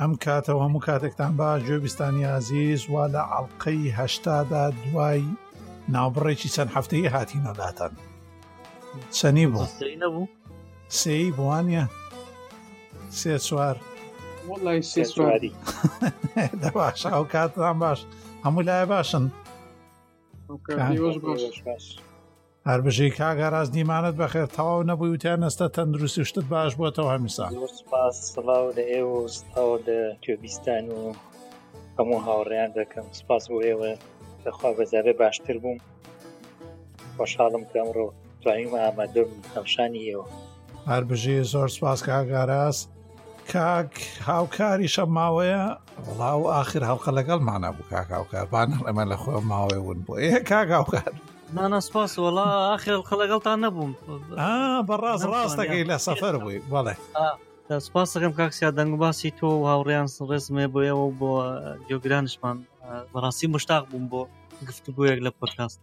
ئەم کاتەوە هەموو کاتێکتان با گوێبیستانی ئازیز وا لە ئەڵلقەی هەشتادا دوای ناوبڕێکی چەند هەفتەیە هاتینەلاتەن چەنی بۆ نەبوو سێی بوانە سێ چوار باشە ئەو کاتان باش هەموو لای باشن هەربژی کاگە ڕاست دیمانت بەخێر تەواو نەبووی وتیان نەستە تەندروستی و شتت باش بووەوە هەمیسا سپاس سڵاو لە ئێوە سڵاو لە کوێبیستان و هەموو هاوڕێیان دەکەم سپاس بۆ ئێوە دەخوا بەزارێ باشتر بووم خۆشحاڵم کە ئەمڕۆ توانیم ئامادەم هەمشانی ئێوە هەربژێ زۆر سپاس کاگاراست کاک هاوکاری شەم ماوەیە وڵاو ئاخر هەڵقە لەگەڵ مانە بوو کاک هاوکار بان ئەمە لە خۆ ماوەی ون بۆ ئێ کاک هاوکار نانەسپاس وڵا ئاخر هەڵقە لەگەڵتان نەبووم بەڕاز ڕاستەکەی لە سەفەر بووی بەڵێ سپاس دەکەم کاکسیا دەنگ باسی تۆ و هاوڕێیان ڕێزمێ بۆ ئێوە بۆ جۆگرانشمان بەڕاستی مشتاق بووم بۆ گفتبوویەک لە پۆتکاست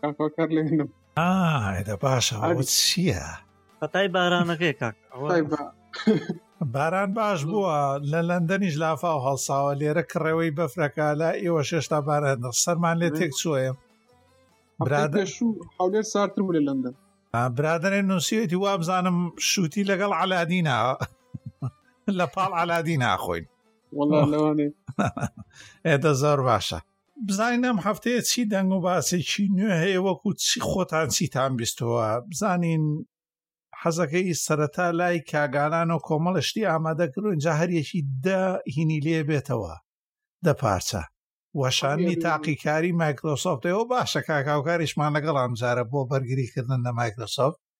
کاکەکار لێ نم ئایدە باشە ئەوە ئەوی- چییە؟ خەتای بارانەکەی کاک ئەوە خی بە باران باش بووە لە لەندەنیش لافا و هەڵساوە لێرە کڕێەوەی بەفرەکە لە ئێوە شێشتا باران سەرمان لێ تێک چوە هەفتەی برادە پێشوو حولێر سارتر بوو لە لەندەن برادێ نووسیەتی وا بزانم شووتی لەگەڵ علادینا لە پاڵ علادی ناخۆین وەڵا لەوانێ ئێدە زۆر باشە بزانین ئەم هەفتەیە چی دەنگ و باسێکی نوێ هەیە وەکو چی خۆتان چیتان بیستەوە بزانین حەزەکەی سەرەتا لای کاگانان و کۆمەڵە شتی ئامادەکردو اینجا هەریەکی دە هینی لێ بێتەوە دە پارچە وەشانی تاقیکاری مایکرۆسۆفتەوە باشە کاکاوکاریشمان لەگەڵام جارە بۆ بەرگریکردن لە مایکرۆسۆفت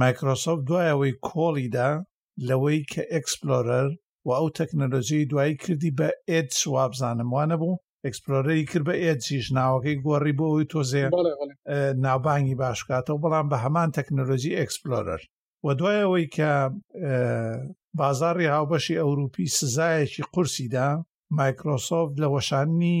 مایکرۆسۆفت دوای ئەوەی کۆڵی دا لەوەی کە ئێکسپلۆرەر و ئەو تەکنەلۆژیی دوایی کردی بە ئێدج وابزانم وانە بوو ئەکسپلۆرەری کرد بە ئێدجیش ناوەکەی گۆڕی بۆ ئەوی تۆزێ ناوبانگی باشکاتەوە بەڵام بە هەمان تەکنەلۆژی ئەکسپلۆرەر و دوای ئەوەی کە بازاری هاوبەشی ئەوروپی سزایەکی قورسیدا مایکرۆسۆفت لە وەشانی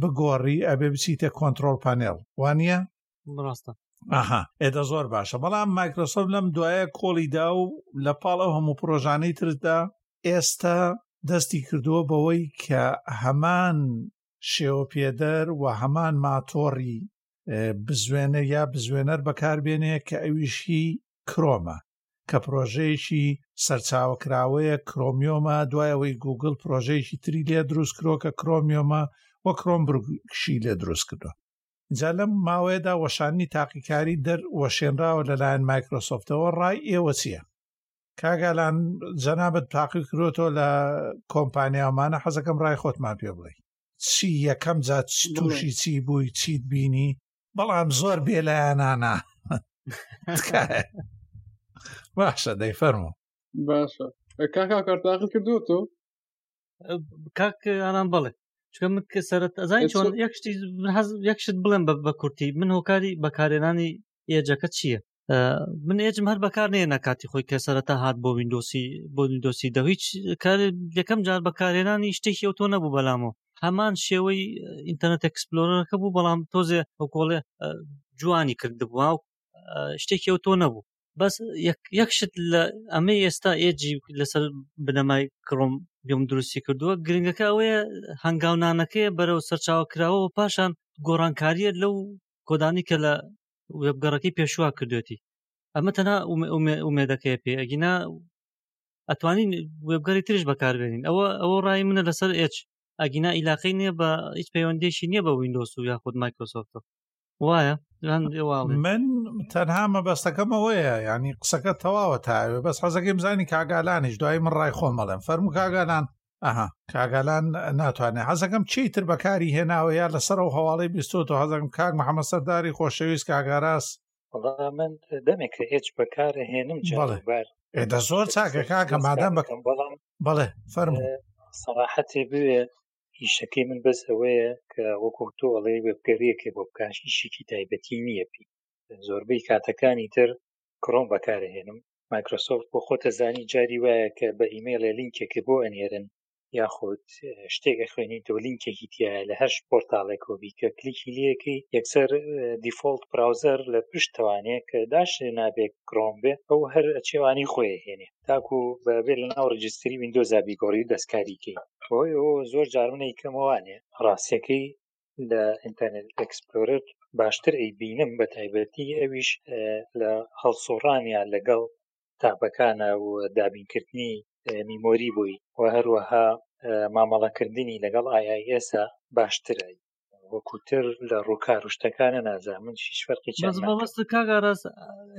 بگۆڕی ئەبێ بچیتە کۆنتترۆل پانێڵ وانە؟ ڕاستە ئاها ئێدە زۆر باشە بەڵام مایکرۆسۆف لەم دوایە کۆڵیدا و لە پاڵ ئەو هەموو پرۆژانەی تردا ئێستا دەستی کردووە بەوەی کە هەمان شێوە پێدەر و هەمان ماتۆڕی بزوێنە یا بزوێنەر بەکاربێنێ کە ئەویشی کرۆمە کە پرۆژەیەکی سەرچاوە کراوەیە کرۆمیۆمە دوایەوەی گوگل پرۆژەیەکی تری لێ دروست کرۆ کە کرۆمیۆمە وە کرۆم برگشی لێ دروست کردو جا لەم ماوەیەدا وەشانی تاقیکاری دەر وەشێنراوە لەلایەن مایکرۆسۆفتەوە ڕای ئێوە چییە؟ کاگالان جەنابەت تاقی کرۆتەوە لە کۆمپانیامانە حەزەکەم ڕای خۆتمان پێ بڵێ چی یەکەم جا تووشی چی بووی چیت بینی بەڵام زۆر بێلایەنانە باشە دەی فەرمو باشە کاکا کارتاقل کردو تۆ کاک ئاران بڵێ چکە من کە سەرەت ئەزای چۆن یەکشتی یەکشت بڵێم بە کورتی من هۆکاری بەکارێنانی ئێجەکە چییە من ئێجم هەر بەکار نێ ناکاتی خۆی کە سەرەتا هات بۆ وینندۆسی بۆ وینندۆسی دە هیچ کار یەکەم جار بەکارێنانی شتێکی ئەو تۆ نەبوو بەلامەوە هەمان شێوەی ئینتەرنێت ئەکسپلۆرەکە بوو بەڵام تۆزێ ئەو کۆڵێ جوانی کردبووە و شتێکی ئەو تۆ نەبوو بەس یەک شت لە ئەمە ئێستا ئێجی لەسەر بنەمای کڕۆم بێم دروستی کردووە گرنگەکە ئەوەیە هەنگاونانەکەی بەرەو سەرچاوە کراوە پاشان گۆڕانکاریە لەو کۆدانی کە لە وێبگەڕەکەی پێشوا کردوێتی ئەمە تەنها ئومێدەکەی پێ ئەگینا ئەتوانین وێبگەری ترش بەکاربێنین ئەوە ئەوە ڕای منە لەسەر ئچ ئەگینا ئیلاقی نییە بە هیچ پەیوەندێکی نییە بە وینندۆس و یاخود مایکرۆسۆفت وایە من تەنها مەبەستەکەمەوەیە ینی قسەکە تەواوە تاوێ بەس حەزەکەی بزانانی کاگالانیش دوای من ڕای خۆمەڵێم فەرمو کاگالان ئەها کاگالان ناتوانێت حەزەکەم چی تر بەکاری هێناوە یا لەسەر و هەواڵی بیستۆ تۆ حەزەکەم کاک محەممە سەرداری خۆشەویست کاگاراس من دەمێک هێچ بەکارە هێنم جڵبار ئێدە زۆر چاکە کاکە مادەم بەکەم بەڵام بەڵێ فەرم سەراحەتێ بوێ ئیشەکەی من بەس ئەوەیە کە وەکو تۆ ئەڵێ وێبگەریەکێ بۆ بکاش ئیشێکی تایبەتی نییە پێی زۆربەی کاتەکانی تر کڕۆم بەکارهێنم مایکرۆسۆفت بۆ خۆت دەزانی جاری وایە کە بە ئیمەیڵێ لینکێکە بۆ ئەنێرن یاخود شتێک ئەخوێنی تۆ لینکێکی تایە لە هەش پۆرتالێکەوە بیکە کلیکی لەکەی یەکسەر دیفۆلت براوزەر لە پشت توانێت کە داش نابێت کرۆم بێ ئەو هەر چێوانی خۆی هێنێ تاکو بەبێ لە ناو ڕجستری وینندۆزا بیگۆڕی دەستکاریکەی خۆی ئەو زۆر جارمنەی کەمەوانێ ڕاستەکەی لە ئینتەرنێت ئەکسپلۆرەر باشتر ئەی بینم بە تایبەتی ئەویش لە هەڵسۆڕانیا لەگەڵ تاپەکانە و دابینکردنی میمۆری بووی و هەروەها مامەڵەکردنی لەگەڵ ئایئسە باشترە وەکوتر لە ڕووکار و شتەکانە نازان من شیش فەرقی کاگاراز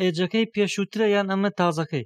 ئێجەکەی پێشووترە یان ئەمە تازەکەی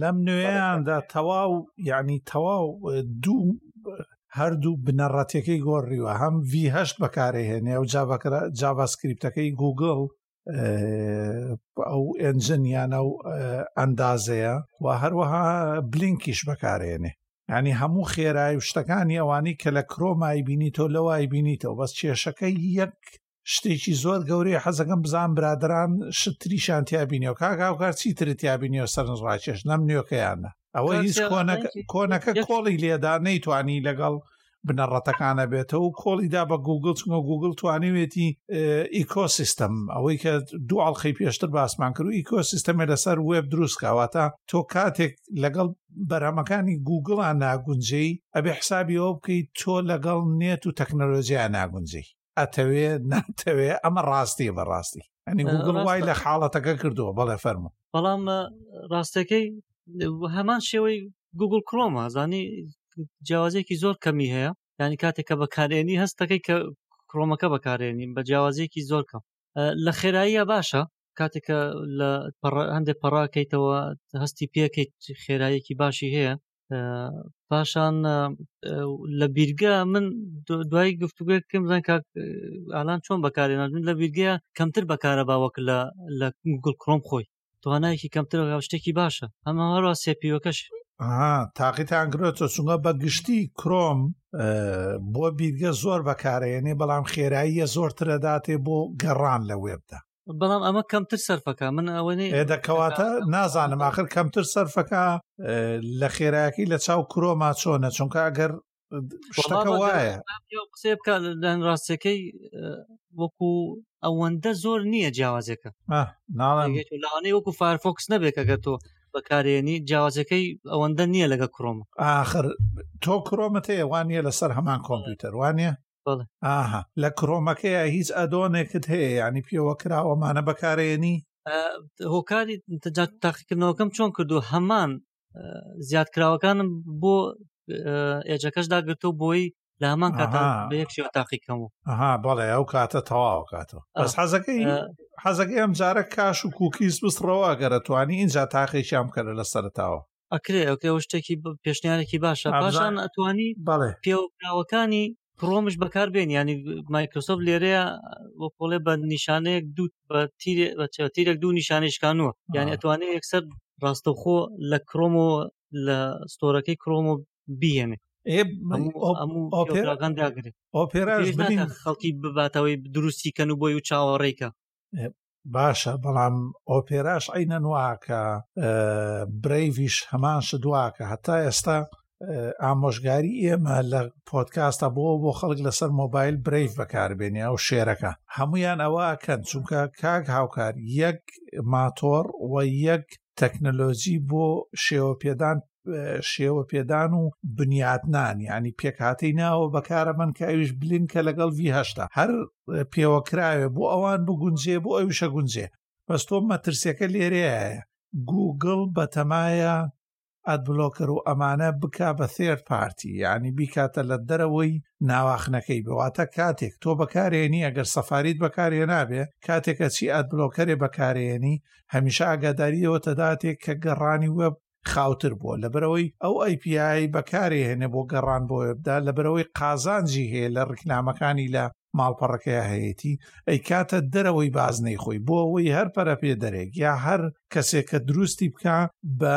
لەم نوێیاندا تەواو یعنی تەواو دوو هەردوو بنەڕەتەکەی گۆڕیوە هەم VH بەکارهێنێ و جاڤاسکریپتەکەی گوگل ئەو ئەنجنیانە و ئەندازەیە و هەروەها بلینکیش بەکارێنێ ینی هەموو خێرای و شتەکانی ئەوانی کە لە کرۆمای بینی تۆ لەوای بینیتەوە بەس کێشەکەی یەک شتێکی زۆر گەورەی حەزەکەم بزان برادران شت تریشان تیابینەوە کاگاوکار چی تری تیابینەوە سەرنج ڕاکێش نەم نوێکەیانە ئەوە هیچ کۆنەکە کۆڵی لێدا نەیتوانی لەگەڵ بنەڕەتەکانە بێتەوە و کۆڵیدا بە گوگل چمە گوگل توانیوێتی ئیکۆسیستم ئەوەی کە دوو ئاڵلقەی پێشتر باسمان کرد و ئیکۆسیستەمێ لەسەر وێب دروست کاواتە تۆ کاتێک لەگەڵ بەرهەمەکانی گوگڵان ناگونجەی ئەبێ حسابیەوە بکەیت تۆ لەگەڵ نێت و تەکنەلۆژیان ناگونجەی ئەتەوێ ناتەوێ ئەمە ڕاستیە بە ڕاستی ئەنی گوگل وای لە حاڵەتەکە کردووە بەڵێ فەرمو بەڵام ڕاستەکەی هەمان شێوەی گوگل کرۆمە زانی جیاوازێکی زۆر کەمی هەیە ینی کاتێک کە بەکارێنی هەستەکەی کە کرۆمەکە بەکارێنین بە جیاوازێکی زۆر کەم لە خێراییە باشە کاتێکە لە هەندێک پەڕاکەیتەوە هەستی پێکەیت خێرایەکی باشی هەیە پاشان لە بیرگە من دوای گفتوگوێکم زان کاک ئالان چۆن بەکارێنان من لە بیرگەیە کەمتر بەکارە باوەک لە لە گوگل کڕۆم خۆی توانایکی کەمتر شتێکی باشە ئەمە هەروە سێپیوەکەش تاقیتان کرۆ تۆ چونگە بە گشتی کرۆم بۆ بیرگە زۆر بەکارەیەنێ بەڵام خێراییە زۆرترەداتێ بۆ گەڕان لە وێبدا بەڵام ئەمە کەمتر سەرفەکە من ئەوەنی دەکەواتە نازانم آخر کەمتر سەرفەکە لە خێراکی لە چاو کرۆما چۆنە چونکە ئەگەر شتەکە وایە قسێ بکە لە ڕاستەکەی وەکو ئەوەندە زۆر نییە جیاوازەکە ناڵێ وەکو فارفۆکس نەبێت ئەگەر تۆ بەکارێنی جیاوازەکەی ئەوەندە نییە لەگە کرۆم آخر تۆ کرۆمەتەیە وانە لەسەر هەمان کۆمپیوتەر وانە بەڵێ ئاها لە کرۆمەکەیە هیچ ئەدۆنێکت هەیە ینی پێوە کراوەمانە بەکارێنی هۆکاری تاقیکردنەوەکەم چۆن کردو هەمان زیادکراوەکانم بۆ ئێجەکەش داگرتو بۆی لە هەمان کات بەیەک شێوە تاقیکەم و ئەها بەڵێ ئەو کاتە تەواو کاتەوە بەس حەزەکەی حەزەکەی ئەم جارە کاش و کوکیز بسڕەوە گەرەتوانی اینجا تاقیشیان بکەرە لە سەرتاوە ئەکرێ ئەکرێ شتێکی پێشنیارێکی باشە پاشان ئەتوانی بەڵێ پێوەکراوەکانی پرۆمش بەکاربێن ینی مایکرۆسۆف لێرەیە بۆ کۆڵێ بە نیشانەیەک دوو تیرێک دوو نیشانەشکانوە یعنی ئەتوانێت یەکسەر ڕاستەخۆ لە کرۆم و لە ستۆرەکەی کرۆم و بهێنێ ئۆپێراگەنداگرێت ئۆپێرا خەڵکی بباتەوەی دروستی کەن و بۆی و چاوەڕێکە باشە بەڵام ئۆپێراش عینەن واکە برەیڤش هەمان شت واکە هەتا ئێستا ئامۆژگاری ئێمە لە پۆتکاستە بۆ بۆ خەڵک لەسەر مۆبایل برەیف بەکاربێنی ئەو شێرەکە هەمویان ئەوەکەن چونکە کاک هاوکار یەک ماتۆڕ و یەک تەکنەلۆجی بۆ شێوە پێدان شێوە پێدان و بنیاتنان ینی پێکهاتەی ناوە بەکارەمەند کە ئەویش بلین کە لەگەڵ هشتا هەر پێوەکراوێ بۆ ئەوان بگونجێ بۆ ئەویشە گونجێ بەس تۆ مەترسیەکە لێرەیە گوگل بەتەمایە ئەدبلۆکەر و ئەمانە بکا بە ثێر پارتی ینی بیکاتە لە دەرەوەی ناواخنەکەی بواتە کاتێک تۆ بەکارێنی ئەگەر سەفاریت بەکارێ نابێ کاتێکە چی ئەدبلۆکەرێ بەکارێنی هەمیشە ئاگاداری ئەوە تەداتێک کە گەڕانی وەب خاوتر بووە لەبەرەوەی ئەو ئەیPI بەکارێ هێنێ بۆ گەڕان بۆ وێبدا لەبەرەوەی قازانجی هەیە لە ڕیکلامەکانی لە ماڵپەڕەکەی هەیەی ئەی کاتە دەرەوەی بازنەی خۆی بۆ ئەوەی هەر پەرەپێ دەرێک یا هەر کەسێک کە دروستی بکە بە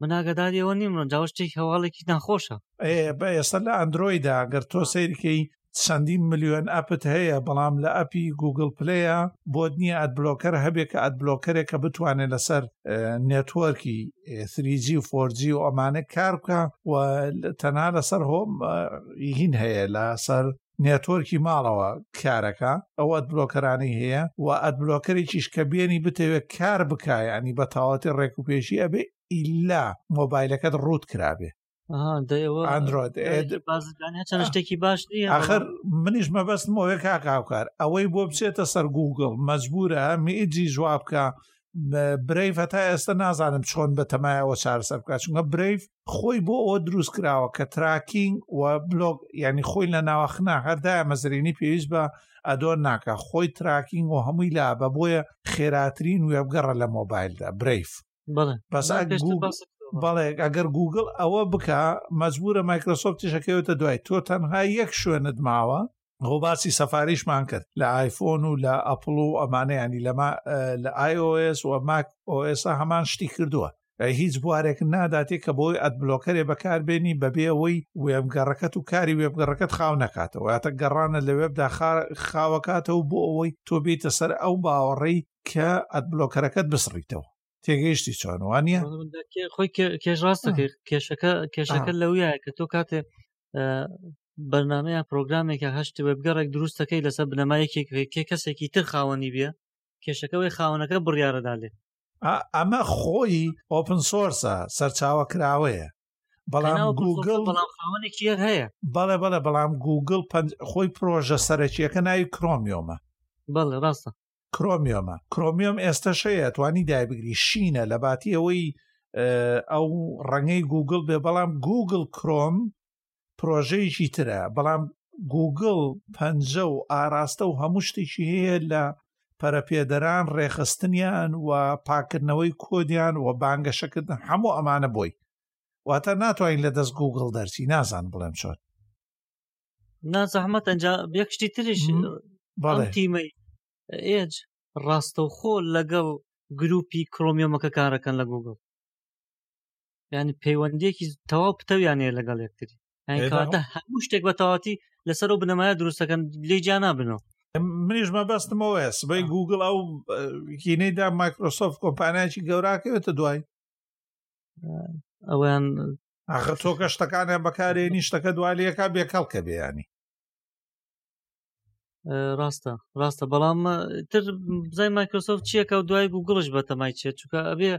من ئاگاداری ئەوە نیم ڕەنجاوە شتێک هەواڵێکی ناخۆشە بە ئێستا لە ئەندرۆیدا گەر تۆ سیرکەی چەندین میلیۆن ئەپت هەیە بەڵام لە ئەپی گوگل پلەیە بۆت نییە ئەت بلۆکەر هەبێ کە ئەت بلۆکەرێک کە بتوانێت لەسەر نێتوەرکی 3G و 4G و ئەمانە کار بکە و تەنها لەسەر هۆم هین هەیە لەسەر نێتۆرکی ماڵەوە کارەکە ئەو ئەدبلۆکەرانی هەیە و ئەدبلۆکەرێکیش کە بێنی بتەوێت کار بکایانی بە تاواتی ڕێک و پێشی ئەبێ ئیلا مۆبایلەکەت ڕوت کرابێ چەند شتێکی باش ئاخر منیش مەبەستمەوەێ کاکاوکار ئەوەی بۆ بچێتە سەر گوگڵ مەجبورە میجی جوابکە برەیف هەتا ئێستا نازانم چۆن بە تەمایەوە چارەسەر بکات چونکە برەیف خۆی بۆ ئەوە دروست کراوە کە تراکینگ و بلۆک ینی خۆی لە ناوەخنا هەردا مەزرینی پێویست بە ئەدۆن ناکە خۆی تراکینگ و هەمووی لا بە بۆیە خێراترین وێبگەڕە لە مۆبایلدا برەیف بەس بەڵێ ئەگەر گوگل ئەوە بکە مەجبورە مایکرۆسۆفت تشەکەوێتە دوای تۆ تەنها یەک شوێنت ماوە ئەو باسی سەفاریشمان کرد لە آیفۆن و لە ئەپڵ و ئەمانەیانی لەما لە iOS و ماک ئۆسا هەمان شتی کردووە هیچ بوارێک ناداتێ کە بۆی ئەدبلۆکەرێ بەکاربێنی بەبێ ئەوەی وێبگەڕەکەت و کاری وێبگەڕەکەت خاو نکاتەوە یاتە گەڕانە لە وێبدا خاوەکاتەوە بۆ ئەوەی تۆ بێتە سەر ئەو باوەڕی کە ئەدبلۆکەرەکەت بسڕیتەوە تێگەیشتی چۆنوانە خۆی کێش ڕاستەکەی کێشەکە کێشەکە لەویە کە تۆ کاتێ بەرنمەیە پرۆگرامێکە هەشت وێبگەڕێک دروستەکەی لەسەر بنەمایەکی کێ کەسێکی تر خاوەنی بێ کێشەکەەوەی خاونەکە بڕیاەدا لێ ئەمە خۆی ئۆپن سۆرسە سەرچاوە کراوەیە بەڵام گوگل بەڵام خاوەنێکی یەک هەیە بەڵێ بەڵێ بەڵام گوگل خۆی پرۆژە سەرەکیەکە ناوی کرۆمیۆمە بەڵێ ڕاستە کرۆمیۆمە کرۆمیۆم ئێستەشەیە توانی دایبگری شینە لە باتی ئەوەی ئەو ڕەنگەی گوگل بێ بەڵام گوگل کرۆم پرۆژەیەکی ترە بەڵام گوگل پەنجە و ئاراستە و هەموو شتێکی هەیە لە پەرەپێدەران ڕێخستنیان و پاکردنەوەی کۆدیان و بانگەشەکردن هەموو ئەمانە بۆی واتە ناتوانین لە دەست گوگل دەرچی نازان بڵێم چۆن نازەحمەت ئەجا بێکشتی تریش تیمەی ئێج ڕاستەوخۆ لەگەڵ گروپی کرۆمیۆمەکە کارەکەن لە گوگڵ ینی پەیوەندێکی تەواو پتەویانەیە لەگەڵ یەکتری کاتە هەموو شتێک بە تەواتی لەسەر و بنەمایە دروستەکەن لێ جیانا بنەوە منیش مەبەستمەوە سبەی گوگل ئەو کینەیدا مایکرۆسۆف کۆمپانایکی گەوراکەوێتە دوای ئەویان ئاخر تۆ کە شتەکانیان بەکارێنی شتەکە دوالەکە بێکەڵکە بێیانی ڕاستە ڕاستە بەڵام تر بزای مایکرۆسۆف چیەکە و دوای گوگڵش بەتەمای چێت چکە ئەبێ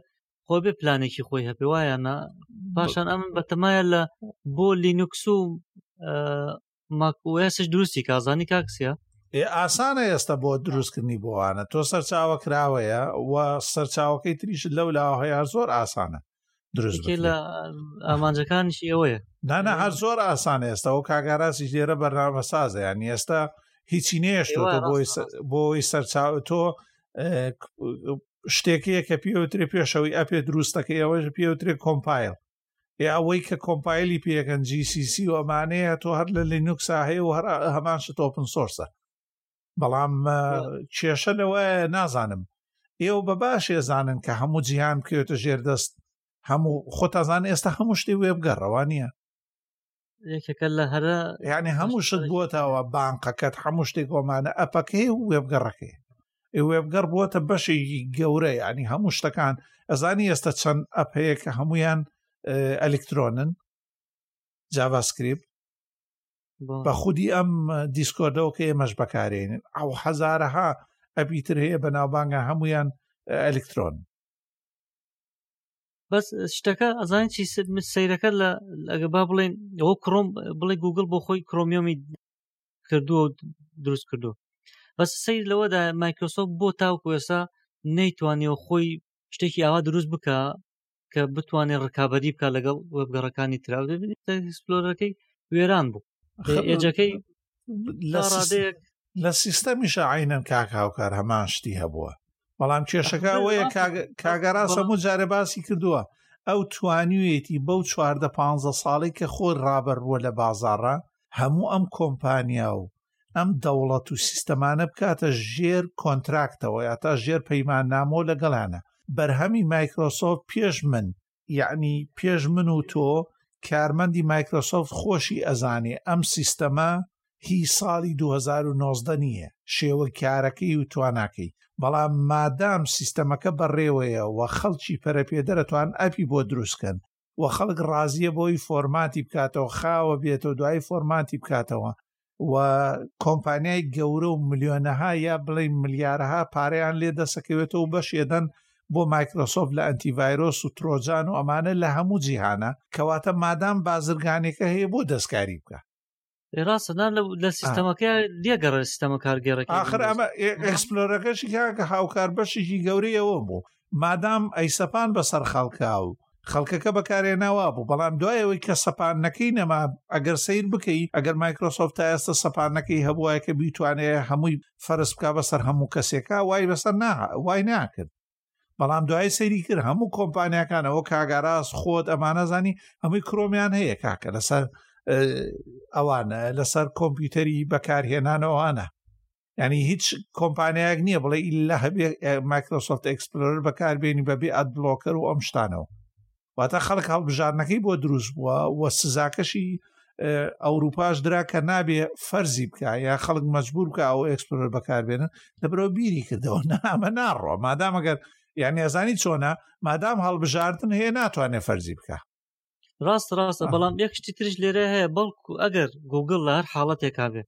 خۆ بێ پلانێکی خۆی هەپێ وایەنە پاشان ئەم بەتەمایە لە بۆ لینوکس و ماکۆسش دروستی کا زانی کاکسە ئێ ئاسانە ئێستا بۆ دروستکردنی بۆوانە تۆ سەرچاوە کراوەیە و سەرچاوەکەی تریش لەو لا هەیە زۆر ئاسانە دروست لە ئامانجەکانش ئەوەیە نانا هەر زۆر ئاسان ئێستا و کاگاراسی لێرە بەرنامە سازە یان ئێستا هیچی نێشتۆ بۆی بۆی سەرچاو تۆ شتێکەیە کە پێوترێ پێشەوەی ئەپێ دروستەکە ئەوەش پێوترێ کۆمپایل ئێ ئەوەی کە کۆمپایلی پێەکەن GCC و ئەمانەیە تۆ هەر لە لینوکسا هەیە و هەر هەمان شت ئۆپن سۆرسە بەڵام کێشە لەوە نازانم ئێوە بە باش ێزانن کە هەموو جیهان بکەوێتە ژێر دەست هەموو خۆتازان ئێستا هەموو شتی وێبگەڕەوە نییە یەکەکە لە هەرە یعنی هەموو شت بووتەوە بانقەکەت هەموو شتێک گۆمانە ئەپەکەی و وێبگەڕەکەی وێبگەڕ بووەتە بەشێکی گەورە ینی هەموو شتەکان ئەزانی ئێستا چەند ئەپەیە کە هەمویان ئەلکترۆنن جاڤاسکریپ بە خودی ئەم دیسکۆردەوە کە ئێمەش بەکارێنین ئەو هەزارەها ئەپیتر هەیە بەناوبانگە هەمویان ئەلکترۆن بەس شتەکە ئەزانین چی سیرەکە لە ئەگە با بڵێن ئەوە کڕۆم بڵێ گوگل بۆ خۆی کرۆمیۆمی کردووە و دروست کردو بەس سیر لەوەدا مایکرۆسۆف بۆ تاوکو ئێسا نەیتوانانی و خۆی شتێکی ئاوا دروست بکە کە بتوانێت ڕکابی بکە لەگەڵ وەبگەڕەکانی تراودەبیسپلۆرەکەی وێران بوو ئێجەکەی لە سیستەمی شعینەن کاک هاوکار هەمان شتی هەبووە بەڵام کێشەکە ئەوەیە کاگەراسە و جارە باسی کردووە ئەو توانیویەتی بەو چواردە پ ساڵی کە خۆی ڕابەرڕووە لە بازارڕە هەموو ئەم کۆمپانیا و ئەم دەوڵەت و سیستەمانە بکاتە ژێر کۆنتراکتەوە یا تا ژێر پەیمان نامۆ لەگەڵانە بەرهەمی مایکرۆسۆف پێش من یعنی پێش من و تۆ کارمەندی مایکرۆسۆفت خۆشی ئەزانێ ئەم سیستەمە هی ساڵی 2009 نییە شێوە کارەکەی و تواناکەی بەڵام مادام سیستەمەکە بەڕێوەیە و خەڵکی پەرەپێدەرەتوان ئەپی بۆ دروستکەن و خەڵک ڕازیە بۆی فۆرماتی بکاتەوە خاوە بێتەوە دوای فۆرماتی بکاتەوە و کۆمپانیای گەورە و ملیۆنەها یا بڵێ ملیارەها پارەیان لێ دەسەکەوێتەوە و بەشێدەن بۆ مایکرۆسۆف لە ئەتیڤایرۆس و ترۆجان و ئەمانە لە هەموو جیهانە کەواتە مادام بازرگانێکە هەیە بۆ دەستکاری بکە ڕاستە نان لە سیستەمەکە لێگەڕێ سیستەمە کارگەڕێک آخر ئەمە ئەکسپلۆرەکەشی کاکە هاوکار بەشێکی گەورەیەوە بوو مادام ئەی سەپان بەسەر خەڵکە و خەڵکەکە بەکارێناوا بوو بەڵام دوایەوەی کە سەپانەکەی نەما ئەگەر سیر بکەی ئەگەر مایکرۆسۆفت تا ئێستا سەپانەکەی هەبووە کە بیتوانێت هەمووی فەرز بک بەسەر هەموو کەسێکە وای بەسەر نا وای ناکرد بەڵام دوای سەیری کرد هەموو کۆمپانیەکانەوە کاگاراز خۆت ئەمانەزانی هەمووی کرۆمیان هەیە کاکە لەسەر ئەوانە لەسەر کۆمپیوتەری بەکارهێنانەوەوانە ینی هیچ کۆمپانیایەک نییە بڵێ لە هەبێ مایکرۆسۆفت ئەکسپلۆر بەکاربیێنی بەبێ ئەد بلۆکەر و ئەم شتانەوە واتە خەڵک هەڵبژارنەکەی بۆ دروست بووە و سزاکەشی ئەوروپاش درا کە نابێ فەرزی بکە یا خەڵک مەجبور بکە ئەو ئەکسپلۆر بەکاربێنن لە برەوە بیری کردەوە نامە ناڕۆ مادامەگەر یان یازانی چۆنە مادام هەڵبژاردن هەیە ناتوانێت فەرزی بکە ڕاست ڕاستە بەڵام یەکشتی ترش لێرە هەیە بەڵکو ئەگەر گوگل لە هەر حاڵەتێکا بێت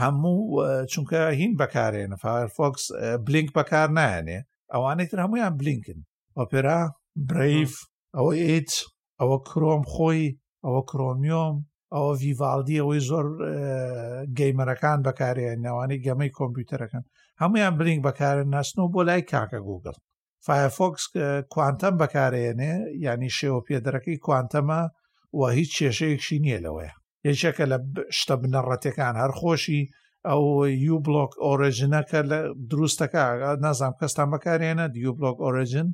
هەموو چونکە هین بەکارێنە فایرفۆکس بلینک بەکار نایەنێ ئەوانەی تر هەمویان بلینکن ئۆپێرا برەیف ئەوە ئیت ئەوە کرۆم خۆی ئەوە کرۆمیۆم ئەوە ڤیڤالدی ئەوەی زۆر گەیمەرەکان بەکارێن ناوانەی گەمەی کۆمپیوتەرەکەن هەمویان بلینک بەکارە ناسنەوە بۆ لای کاکە گوگل فایەفۆکس کوانتەم بەکارێنێ ینی شێوە پێدرەکەی کوانتەمە و هیچ کێشەیەکشی نییە لەوەیە یەکێکە لە شتە بنەڕەتەکان هەر خۆشی ئەو یو بلۆک ئۆرژنەکە لە دروستەکە نازام کەستان بەکارێنە دیو بلۆک ئۆرژن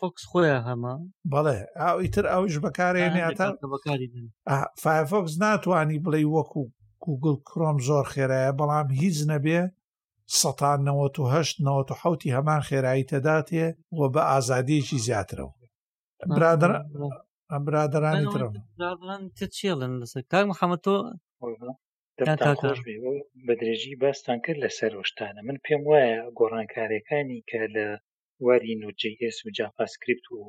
فۆکس خۆیان هەمە بەڵێ ئیتر ئەوش بەکارێنێ تا فایفۆکس ناتوانانی بڵێ وەکو گوگل کرۆم زۆر خێرایە بەڵام هیچ نەبێ سەتا نەوەت و هەشت نەوەت و حوتی هەمان خێرایی تەداتێ و بە ئازادیەکی زیاترەوە برادر برادرانی ترم چێڵن لەسەر کاک محەممە تۆ بە درێژی باستان کرد لە سەرۆشتانە من پێم وایە گۆڕانکارەکانی کە لە واری نوجیئس و جافاسکریپت و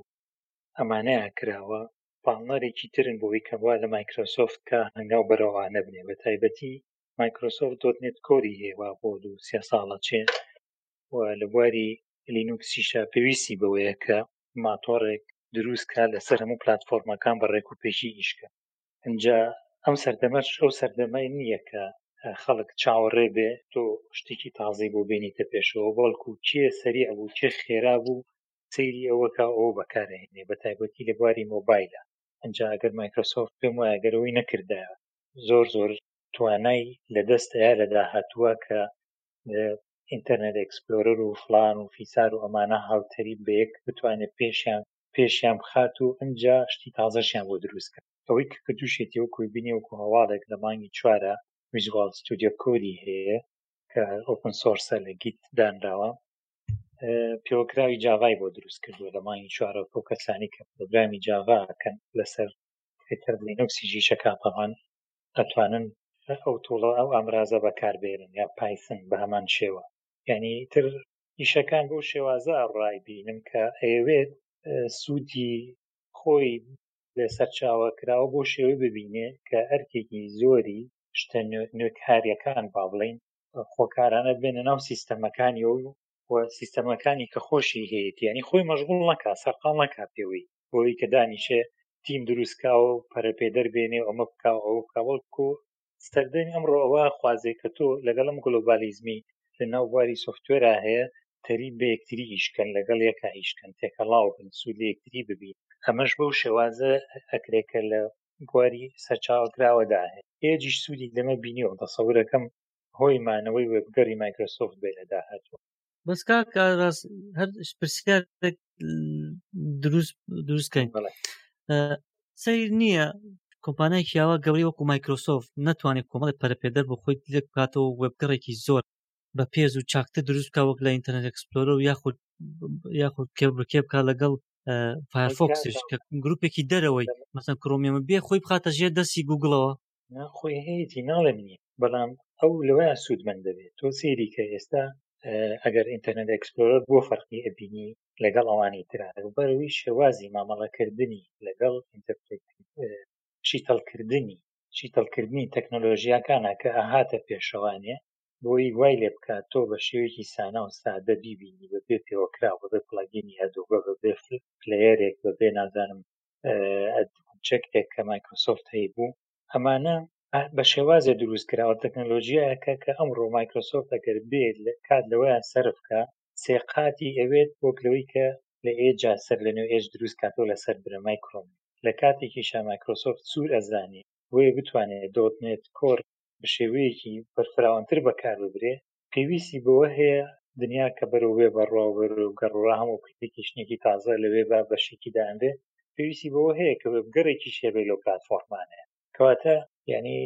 ئەمانەیە کراوە پاڵنەرێکی ترن بۆی کەوا لە مایکرۆسۆفت کە هەنگاو بەرەوانە بنێ بە تایبەتی مایکرۆسۆفت دۆت نێت کۆری هەیە وا بۆ دوو سێ ساڵە چێ و لە بواری لینوکسیشە پێویستی بەوەیە کە ماتۆڕێک دروستکە لەسەر هەموو پلتفۆرمەکان بە ڕێک و پێشی ئیشکە ئەجا ئەم سەردەمەش ئەو سەردەمای نییە کە خەڵک چاوەڕێ بێ تۆ شتێکی تازی بۆ بینیتە پێشەوە بەڵکو کێ سەریع بوو کێ خێرا بوو سەیری ئەوەکە ئەو بەکارهێنێ بە تایبەتی لە بواری مۆبایلە ئەجا ئەگەر مایکرۆسۆفت پێم وایە گەرەوەی نەکردایە زۆر زۆر توانای لەدەست یارەدا هاتووە کە ئینتەرنێت ئەکسپلۆرەر و فلان و فیسار و ئەمانە هاوتەریب بە یەک بتوانێت پێشیان پێشیان بخات و ئەجا شتی تازەشیان بۆ دروستکە ئەوەی کە کردوشێتی و کوبینی وەکو هەواڵێک لە مانگی چوارە ویزوال ستودیۆ کۆدی هەیە کە ئۆپن سۆرسە لە گیت دانراوە پێوەکراوی جاڤای بۆ دروست کردووە لە مانگی چوارە بۆ کەسانی کە پرۆگرامی جاڤاکەن لەسەر فێتەر لینوکسی ژیشە کاپەمان ئەتوانن ئەو توڵە ئەو ئامرازە بەکاربێنن یا پایسن بە هەمان شێوە یعنی تر ئیشەکان بۆ شێوازە ڕای بینم کە ئەیەوێت سوودی خۆی لە سەرچاوە کراوە بۆ شێوەی ببینێ کە ئەرکێکی زۆری شتە نوێکاریەکان با بڵین خۆکارانە بێنە ناو سیستەمەکانی و و سیستەمەکانی کە خۆشی هەیەیانی خۆی مەژغول نەکات سەرقال نەکات پێوەی بۆی کە دانیشێ تیم دروستکاوە و پەرەپێدەر بێنێ و ئەمە بکاو ئەو کاوەڵکو سەردەمی ئەمڕۆ ئەوە خوازێ کە تۆ لەگەڵم گلۆبالیزمی لە ناو بواری سوفتوێرا هەیە تەری بە یەکتری ئیشکەن لەگەڵ یەکا ئیشکەن تێکەڵاو بن سوود لە یەکتری ببین ئەمەش بەو شێوازە ئەکرێکە لە بواری سەرچاوکراوەدا هەیە هێجیش سوودی لەمە بینیەوە دەسەورەکەم هۆی مانەوەی وێبگەڕی مایکرۆسۆفت بێ لە داهاتوو بەس کاک کاراس هەر پرسیار دروست دروستکەین بڵێ سیر نییە کۆمپانای کیاوە گەوری وەکو مایکرۆسۆفت ناتوانێت کۆمەڵی پەرپێدەر بۆ خۆی لێک بکاتەوە وبگەڕێکی زۆر بە پێز و چاکتە دروست بکە وەک لە ئینتەرنێت ئەکسپلۆرە و یاخود یاخود کێ بکێ بکە لەگەڵ فایرفۆکسش کە گروپێکی دەرەوەی مەسەن کرۆمیەمە بێ خۆی بخاتە ژێ دەستی گوگڵەوە نا خۆی هەیەتی ناڵێم نییە بەڵام ئەو لەوەیە سوودمەند دەبێت تۆ سێری کە ئێستا ئەگەر ئینتەرنێت ئەکسپلۆرەر بۆ فەرقی ئەبینی لەگەڵ ئەوانی ترا بەروی شێوازی مامەڵەکردنی لەگەڵ چیتەڵکردنی چیتەڵکردنی تەکنۆلۆژیاکانە کە ئەهاتە پێشەوانێ بۆی وای لێ بکات تۆ بە شێوەیەکی سانا و سادە بیبینی بە بێ پێوەکراوە بە پڵگینی ئەدۆبە بە بێ پلەیەرێک بە بێ نازانم چەکێک کە مایکرۆسۆفت هەی بوو ئەمانە بە شێوازە دروستکراوە تەکنەلۆژیایەکە کە ئەمڕۆ مایکرۆسۆفت ئەگەر بێت لە کات لەوەیان سەرفکە سێقاتی ئەوێت وەک لەوەی کە لە ئێجا سەر لە نوێ ئێش دروست کاتەوە لەسەر برەمای کرۆم لە کاتێکی شا مایکرۆسۆفت سوور ئەزانێ بۆیە بتوانێت دۆتنێت کۆر بە شێوەیەکی بەرفراوانتر بەکار ببرێ پێویستی بەوە هەیە دنیا کە بەرەو وێ بەڕوا و بەرەو گەڕڕا هەموو کردێکی شنێکی تازە لەوێ با بەشێکی دانرێ پێویستی بەوە هەیە کە وێبگەڕێکیش هەبێ لەو پلاتفۆرمانەیە کەواتە یعنی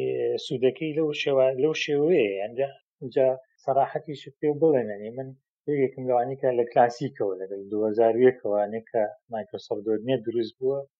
سوودەکەی لەو شێوە لەو شێوەیە یانجا جا سەراحەتی سو پێ بڵێنێ من یەکێکم لەوانی کە لە کلاسیکەوە لەگەڵ 2001ەوە نێکە مایکرۆسۆفت دۆرنێ دروست بووە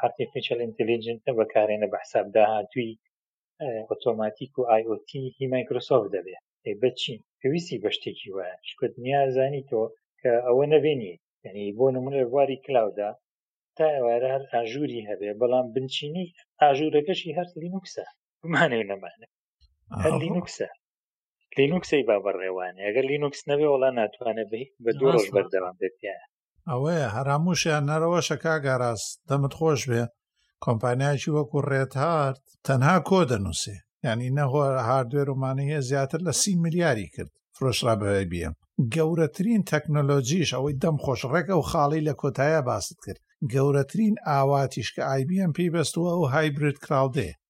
ئارتیفیشل ئینتلیجنت بەکارێنە بە حساب داهاتووی ئۆتۆماتیک و IOT هی مایکرۆسۆف دەبێ بەچی پێویستی بە شتێکی وایە شکە دنیا زانی تۆ کە ئەوە نەبێنی یعنی بۆ نمونە بواری کلااودا تا ئێوارە هەر ئاژووری هەبێ بەڵام بنچینی ئاژوورەکەشی هەر لینوکسە بمانێ و نەمانە هەر لینوکسە لینوکسی با بەڕێوانێ ئەگەر لینوکس نەبێ وڵا ناتوانێت بە دوو ڕۆژ بەردەوام بێت ئەوەیە هەراموشیان نەرەوەشە کاگاراز دەمت خۆش بێ کۆمپانیایکی وەکو ڕێت هاارد تەنها کۆ دەنووسێ ینی نەهۆ هاردوێرمانی هەیە زیاتر لە سی ملیاری کرد فرۆشرا بەوێ بیەم گەورەترین تەکنۆلۆژیش ئەوەی دەم خۆش ڕێک ئەو خاڵی لە کۆتایە باست کرد گەورەترین ئاواتیش کە ئایبیان پێی بەستووە ئەو هایبرید کراودێ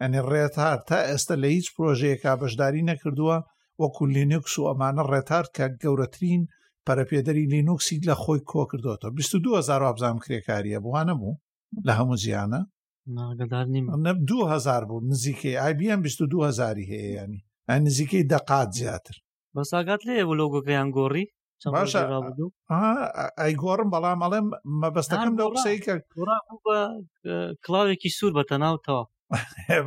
ئەنی ڕێتار تا ئێستا لە هیچ پرۆژەیەکا بەشداری نەکردووە وەکو لینوکس و ئەمانە ڕێتار کە گەورەترین پەرەپێدەری لینوکسی لە خۆی کۆکردوەوە 2000 وابزانام کرێکاریە بووانە بوو لە هەموو جیانە ناگەدار نیم 2000 بوو نزیکەی IBM 2000 هەیە ینی نزیکەی دەقات زیاتر بەساگات لێ بوو لۆگۆکەیان گۆڕی ئەی گۆڕم بەڵام ئەڵێم مەبەستەکەم لەو قسەی کە کڵاوێکی سوور بە تەناو تەواو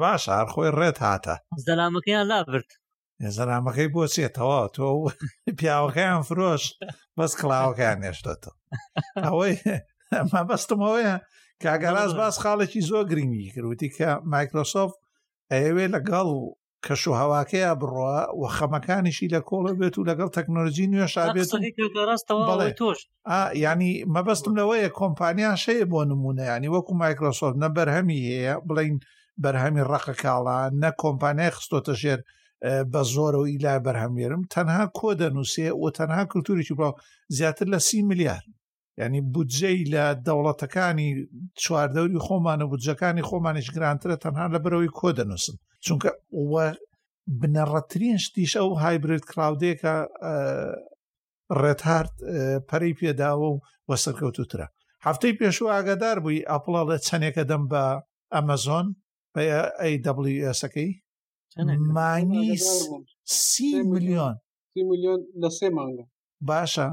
باش هەر خۆی ڕێت هاتە زەلامەکەیان لابرد زەلامەکەی بۆ چێ تەوا تۆ پیاوەکەیان فرۆش بەس کڵاوەکەیان نێشتێتەوە ئەوەی ئەمە بەستمەوەیە کاگەراز باس خاڵێکی زۆر گرنگی کردوتی کە مایکرۆسۆف ئەیەوێ لەگەڵ کەش و هەواکەیا بڕوا و خەمەکانیشی لە کۆڵە بێت و لەگەڵ تەکنۆلژی نوێشا بێت تۆش ینی مەبەستم لەوەیە کۆمپانیا شەیە بۆ نمونە ینی وەکو مایکرۆسۆف نە بەرهەمی هەیە بڵین بەرهەمی ڕقە کاڵا نە کۆمپانیای خستۆتە ژێر بە زۆر و ئیلا بەرهەمێرم تەنها کۆ دەنووسێ و تەنها کللتوریی بڵاو زیاتر لە سی ملیار ینی بودجەی لە دەوڵەتەکانی چواردەوری خۆمان و بودجەکانی خۆمانیش گرانترە تەنها لە برەوەی کۆ دەنووسن چونکە بنەڕەترین شتیش ئەو هایبرێت کراودێکە ڕێت هاات پەری پێداوە و وە سەرکەوتوترە هەفتەی پێشوو ئاگادار بووی ئەپڵە لە چەندێکە دەم بە ئەمەزۆن بە ئەیWSەکەی مانگی سی میلیۆن میلیۆن لە سێ مانگە باشە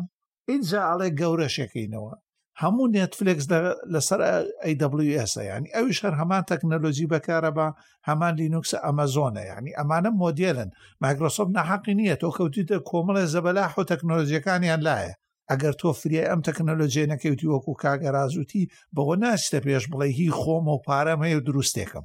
ئینجا ئەڵێ گەورەشەکەینەوە هەموو نێتفلکس لەسەر AWS ینی ئەویش هەر هەمان تەکنەلۆجی بەکارە بە هەمان لینوکسە ئەمەزۆنە ینی ئەمانە مۆدیێلن مایکرۆسۆف ناحقی نییە تۆ کەوتیتە کۆمەڵێ زەبەلا حۆ تەکنۆلۆژیەکانیان لایە ئەگەر تۆ فریای ئەم تەکنەلۆجیە نەکەوتی وەکو کاگەرازوتی بەوە ناچتە پێش بڵێ هی خۆم و پارەم هەیە و دروستێکم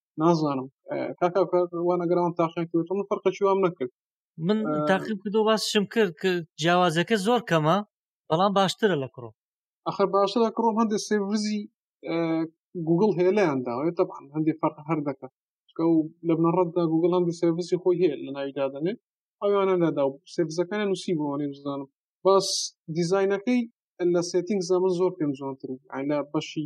نازانم کاکا وانەگەران تاقیکرد من فەرقەکی وام نەکرد من تاقیم کردو باسشم کرد کە جیاوازەکە زۆر کەمە بەڵام باشترە لە کڕۆ ئەخر باشە لە کڕۆم هەندێ سێڤزی گوگل هەیە لەیان داوای تەبان هەندێک فەرق هەر دەکە لە بنەڕەتدا گوگل هەندی سێڤسی خۆی هەیە لە ناویدا دەنێ ئەویانە لەدا و سێڤزەکانە نووسی بووانێ بزانم باس دیزینەکەی لە سێتینگ زەمن زۆر پێم جوانتر لە بەشی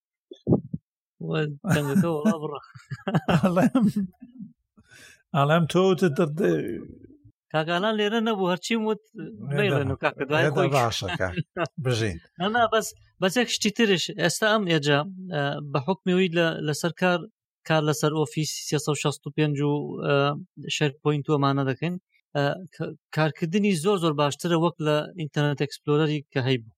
ئالام تۆ کاگالان لێرە نەبوو هەرچی وت بژین بەس بەسێک شتی ترش ئێستا ئەم ئێجا بە حکمەوەی لەسەر کار کار لەسەر ئۆفیس 365 و شەر پوینت ومانە دەکەین کارکردنی زۆر زۆر باشترە وەک لە ئینتەرنێت ئەکسپلۆرەری کە هەیبوو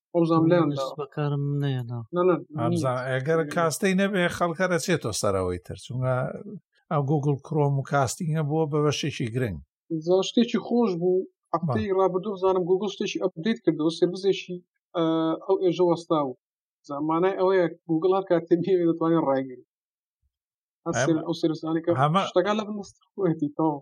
ئەوزام لێ بەکارم نێنا ئەگەر کاستەی نەبێ خەڵکە دەچێتەوە سەرەوەی تر چونگە ئەو گوگل کرۆم و کاستینگە بووە بە بەشێکی گرنگ زاشتێکی خۆش بوو هەفتەی ڕابردوو زانم گوگل شتێکی ئەپدەیت کردەوە سربزێکی ئەو ئێژە وەستا و زمانای ئەوەیە گوگل هەر کاتێ بێ دەتوانێت ڕایگری ئەو سرسانەکە شتەکان لە بنستخۆێتی تەواو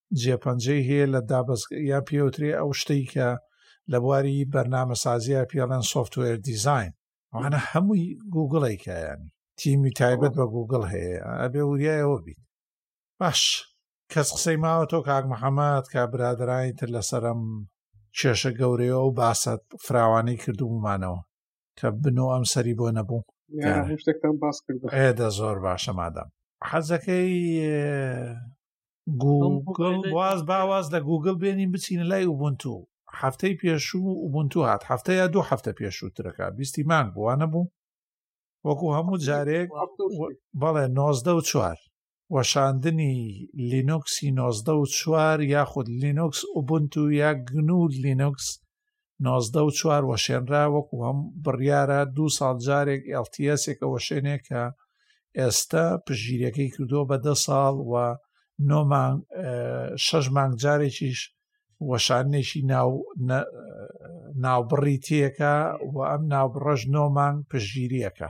جێپەنجەی هەیە لە دابست یا پێوترێ ئەو شتەی کە لە بواری بەرنامە سازیە پێڵەن سوفتوێر دیزین وانە هەمووی گوگڵێکیان تیمی تایبەت بە گوگل هەیە ئەبێ وریایەوە بیت باش کەس قسەی ماوە تۆ کاک محەممەد کا برادرانی تر لەسرم کێشە گەورەیە و باسە فراوانەی کردومانەوە کە بن و ئەم سەری بۆ نەبوو شتێکتان باس کرد ئێدە زۆر باشە مادەم حەزەکەی گوگل واز باواز لە گوگل بێنین بچین لای وبنتو هەفتەی پێشوو وبنتو هات هەفتە یا دوو هەفتە پێشووترەکە بیستی مانگ بووە نەبوو وەکو هەموو جارێک بەڵێ نۆزدە و چوار وەشاندنی لینوکسی نۆزدە و چوار یاخود لینوکس ئوبنتو یا گنو لینوکس نۆزدە و چوار وەشێنرا وەکو هەم بڕیارە دوو ساڵ جارێک ئێڵتیەسێکە وەشێنێ کە ئێستا پژگیریەکەی کردووە بە دە ساڵ و نۆمان شەش مانگ جارێکیش وەشانێکی ناو ناوبڕی تێکە و ئەم ناوبڕەش نۆمان پژگیریەکە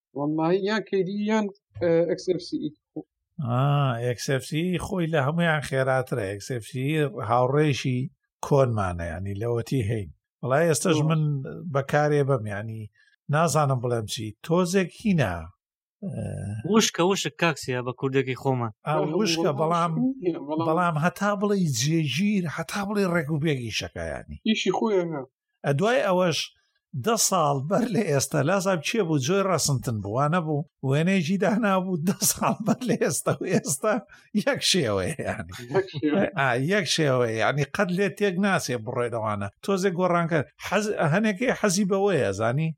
واللهی یان کەدی یان ئەکسفسی خۆی لە هەمویان خێراترە ئەکسفسی هاوڕێشی کۆنمانە ینی لەوەتی هەین وڵا ئێستش من بەکارێ بەم ینی نازانم بڵێم چی تۆزێک هینا وشکە وشک کاکسە بە کوردەکەی خۆمان وشکە بەڵام بەڵام هەتا بڵێ جێگیر هەتا بڵێ ڕێک و بێگی شەکایانی ئیشی خۆیان ئەدوای ئەوەش دە ساڵ بەر لە ئێستا لازاب چێ بوو جۆی ڕسنتن بووانە بوو وێنەیەکی دانابوو دە ساڵ بەر لە ئێستا و ئێستا یەک شێوەیە یەک شێوەیە ینی قەت لێ تێک ناسێ بڕێدەوانە تۆزێک گۆڕانکەر حەز هەنێکی حەزی بەوەیە زانی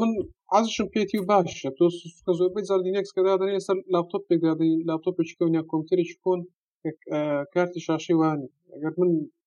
من حەزشم پێێتی و باشە تۆ سوکە زۆربەی زاردینێکس کەدادەێ سەر لاپتۆپ پێدادەی لاپتۆپێکی کەونیا کۆمپیوتەرێکی کۆن کارتی شاشەی وانە ئەگەر من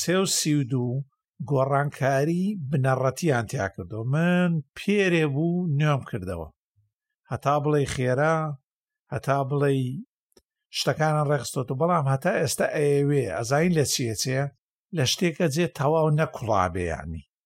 سێ و سی و دوو گۆڕانکاری بنەڕەتیان تیا کردو من پێرێ بوو نوێم کردەوە هەتا بڵێ خێرا هەتا بڵێ شتەکانە ڕێخستۆت و بەڵام هەتا ئێستا ئەوێ ئەزای لە چیەچێ لە شتێکە جێ تەواو نەکوڵابێ ینی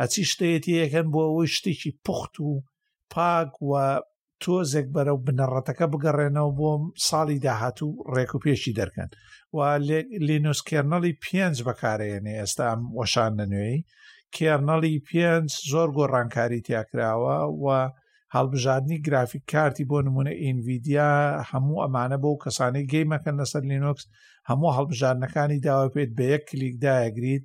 ئەچی شتەیەتی یەکەن بۆ ئەوەی شتێکی پوخت و پاک و تۆزێک بەرە و بنەڕەتەکە بگەڕێنەوە بۆم ساڵی داهاتوو ڕێک و پێشی دەرکەن و لینوس کێرنەڵی پێنج بەکارێنێ ئێستا ئەم وەشان نەنوێی کێرنەڵی پێنج زۆر گۆڕانکاری تیاکراوە و هەڵبژاردننی گرافیک کارتی بۆ نمونە ئینڤیدیا هەموو ئەمانە بۆ کەسانی گەیمەکەن لەسەر لینوکس هەموو هەڵبژاردنەکانی داوا پێێت بە یەک کلیکدایەگریت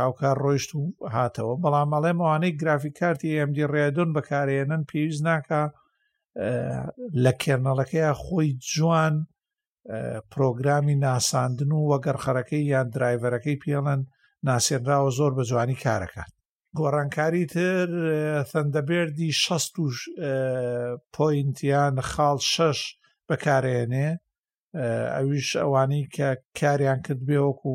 هاوکار ڕۆیشت و هاتەوە بەڵام ئەڵێم ئەوانەی گرافی کارتی ئەمدی ڕێدۆن بەکارێنن پێویست ناکە لە کێرنەڵەکەی خۆی جوان پرۆگرامی ناساندن و وەگەڕخەرەکەی یان درایڤەرەکەی پێڵەن ناسێنراوە زۆر بە جوانی کارەکات گۆڕانکاری تر ثەندەبێردی 16 پوینتیان خاڵ 6 بەکارێنێ ئەویش ئەوانەی کە کاریان کرد بێوەکو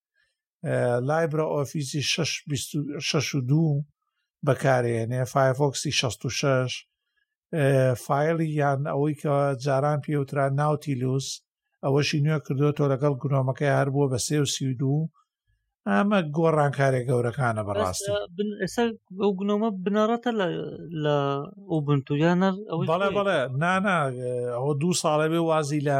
لایبرە ئۆفیسی 6 دو بەکارێنێ فایفۆکسی 66 فایلی یان ئەوەی کە جاران پێوترا ناوتیلوس ئەوەشی نوێ کردو تۆ لەگەڵ گرۆمەکەی هەر بووە بە سێ و سی دوو ئەمە گۆڕانکارێک گەورەکانە بەڕاستی ئێستا ئەو گنۆمە بنەڕەتە لە ئەو بنتویانە بەڵێ بەڵێ نانا ئەوە دوو ساڵە بێ وازی لە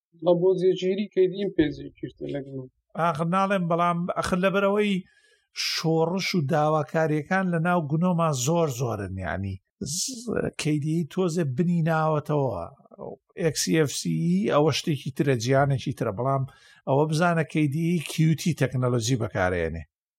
بەڵام بۆ زێژیری کەیدیم پێ زیکردە لەگەڵ ئاخر ناڵێم بەڵام ئەخر لەبەرەوەی شۆڕش و داواکاریەکان لە ناو گونۆمان زۆر زۆرن ینی کەیدی تۆزێ بنی ناوەتەوە XFC ئەوە شتێکی ترە جیانێکی ترە بەڵام ئەوە بزانە کەیدی کیوتی تەکنەلۆجی بەکارێنێ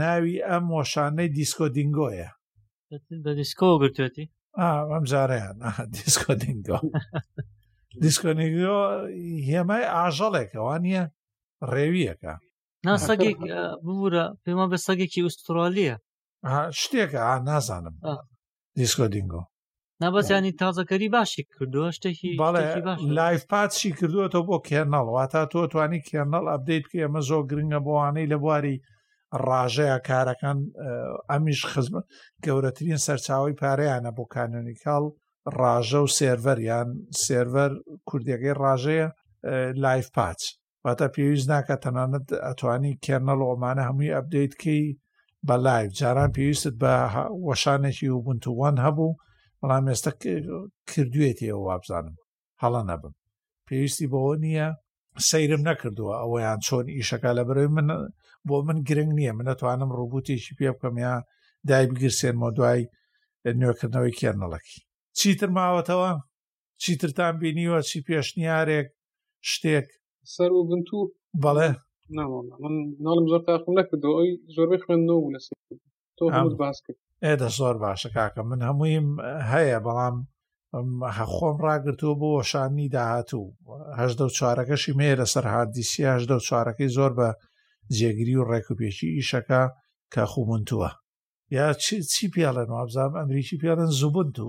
ناوی ئەم وەشانەی دیسکۆ دینگۆیە لە دیسکۆ گرتێتی ئەم جارەیان دیسکۆ دینگۆ دیسکۆنیگۆ هێمای ئاژەڵێکەوە نییە ڕێویەکە ناسەگێک ببوورە پێما بە سەگێکی ئوسترالیە شتێکە نازانم دیسکۆ دینگۆ نابەزانی تازەکەری باشی کردووە شتێکی لایف پاتشی کردووەەوە بۆ کێنەڵ واتا تۆ توانی کێنەڵ ئەبدەیت کە ئەمە زۆر گرنگە بۆوانەی لە بواری ڕاژەیە کارەکان ئەمیش خزمەت گەورەترین سەرچاوی پارەیانە بۆ کانۆنیکاڵ ڕاژە و سێرڤەر یان سێرڤەر کوردەکەی ڕاژەیە لایف پاتش واتە پێویست ناکە تەنانەت ئەتوانی کێرنەڵ ئۆمانە هەمووی ئەبدەیتکەی بە لایف جاران پێویستت بە وەشانێکی و بنتووان هەبوو بەڵام ئێستا کردوێتی ئەو وابزانم هەڵە نەبم پێویستی بەوە نییە سەیرم نەکردووە ئەوەیان چۆن ئیشەکە لە بەرەوەی من بۆ من گرنگ نییە من نەتوانم ڕووبوتێکی پێ بکەم یا دای بگرسێنمە دوای نوێکردنەوەی کێرنەڵەکی چیتر ماوەتەوە چیترتان بینیوە چی پێشنیارێک شتێک سەر و بنتو بەڵێ من ناڵم زۆر تاخم نەکردو ئەوی زۆربەی خوێندنەوە بوو لەسی تۆ باس کرد ئێدە زۆر باشە کاکە من هەموویم هەیە بەڵام خۆم ڕاگرتووە بۆ وەشانی داهاتوو هەشدە و چارەکەشی مێ لەسەر هاردیسی هەشدە و چارەکەی زۆر بە جێگری و ڕێکوپێکی ئیشەکە کە خوبنتووە یا چی پێڵێن وابزانام ئەمریکی پێڵێن زوبنتو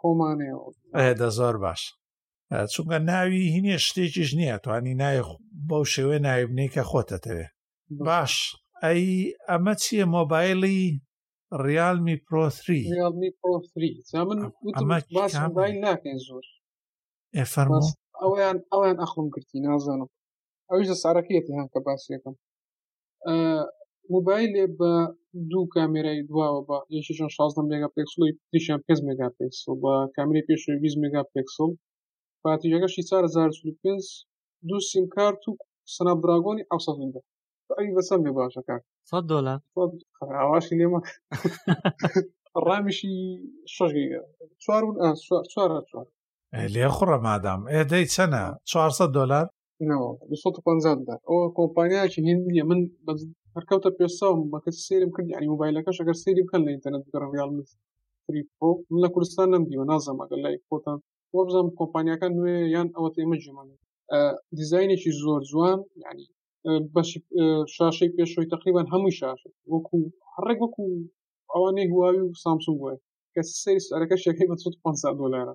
خۆمانێ ئەدە زۆر باش چونکە ناوی هینێ شتێکیش نییە توانی نای بەو شێوێ نایبنی کە خۆتەتەوێ باش ئەی ئەمە چییە مۆبایلی ڕیالمی پرۆسری من ناکەین زۆر ئەویان ئەویان ئەخم گرتی نازانم ئەویش لە سارەکەیەتی هەکە باسیەکەم موبایلێ بە دوو کامێرای دواوە بە یەکیشان 16 مێگا پێکسڵی تیشان 5 مێگا پێکسڵ بە کامری پێش 20 مێگا پێکسڵ پاتیژەکەشی 4505 دوو سیم کارت و سناپ دراگۆنی ئەو سەزیندە ئەوی بەسەم بێ باشەکە سەد دۆلار سەد ئاواشی لێ مەکە ڕامیشی شەش گیگا چوار بوون ئا چوار چوار هەر چوار لێ خوڕە مادام ئێدەی چەنە 400 دۆلار نەوە دو سەد و پەنجا بدات ئەوە کۆمپانیایەکی هندیە من بە هەرکەوتە پێساوم بە کەسی سێرم کرد ینی موبایلەکەش ئەگەر سێری بکەن لە ئینتەرنێت بگەڕ ڕیال من فری پرۆ من لە کوردستان نەمدیوە نازانم ئەگەر لای خۆتان وە بزانم کۆمپانیاکان نوێ یان ئەوە تێمە جێمانە دیزاینێکی زۆر جوان ینی بەشی شاشەی پێشەوەی تقریبان هەمووی شاشە وەکو هەڕێک وەکو ئەوانەی هواوی و سامسونگ وایە کە سەری سەرەکە شەکەی بە 500 دلارە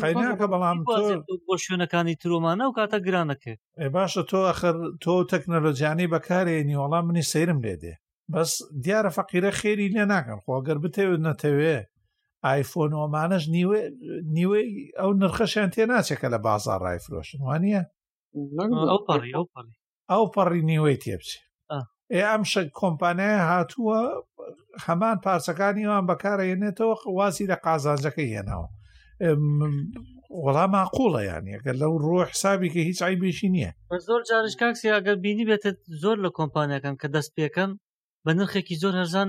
خەیرەکە بەڵام بۆ شوێنەکانی ترۆمانە و کاتە گرانەکە ئێ باشە تۆ ئەخر تۆ تەکنەلۆجیانی بەکارێنی وەڵام منی سەیرم لێ دێ بەس دیارە فەقیرە خێری لێ ناکەن خۆگەر بتەوێت نەتەوێ ئایفۆن ئۆمانەش نیوە نیوەی ئەو نرخەشیان تێ ناچێکە لە بازار ڕایفرۆشن وانە ئەو پەڕی نیوەی تێبچێ ئێ ئەم شەک کۆمپانیای هاتووە هەمان پارچەکانی وان بەکارێنێتەوە واسی لە قازانجەکەی هێناوە وەڵام ماقولە یانەکە لەو ڕۆ حسابی کە هیچ ئایبێکی نییە زۆر جارش کاکسی ئەگەر بینی بێتت زۆر لە کۆمپانیەکان کە دەست پێکەن بە نرخێکی زۆر هەرزان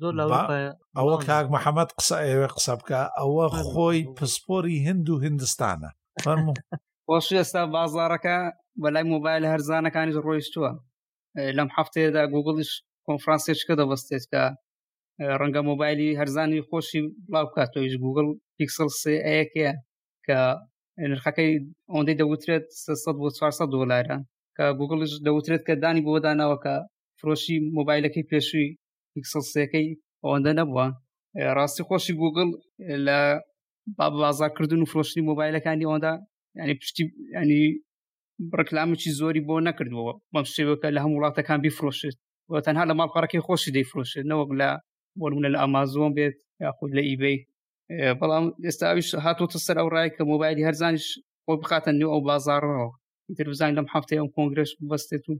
زۆر لە ئەوە کاک محەممەد قسە ئێوێ قسە بکە ئەوە خۆی پسپۆری هند و هندستانە فەرمو خۆش ئێستا بازارەکە بەلای مۆبایل هەرزانەکانیش ڕۆیشتووە لەم هەفتەیەدا گوگڵیش کۆنفرانسێشکە دەبستێت کە ڕەنگە مۆبایلی هەرزانی خۆشی بڵاو کاتۆیش گوگل پیکسل سەیەکەیە کە نرخەکەی ئەوەندەی دەوترێت 300 بۆ 400 دلارە کە گوگڵش دەوترێت کە دانی بۆ داناوە کە فرۆشی مۆبایلەکەی پێشووی پیکسڵ سێکەی ئەوەندە نەبووە ڕاستی خۆشی گوگل لە بازاکردن و فرۆشتنی مۆبایلەکانی ئەوەندا ینی پشتی ینی ڕکلامەکی زۆری بۆ نەکردەوە بەم شێوەکە لە هەم وڵاتەکان بیفرۆشێت و تەنها لە ماڵپەڕەکەی خۆشی دەیفرۆشێت نەوەک لە بۆنمونە لە ئامازۆن بێت یاخود لە ئیبەی بەڵام ئێستاویش هاتوتە سەر ئەو ڕای کە مۆبایلی هەرزانیش خۆ بخاتە نێو ئەو بازارڕەوە تر بزانین لەم هەفتەیە ئەم کۆنگرش بەستێت و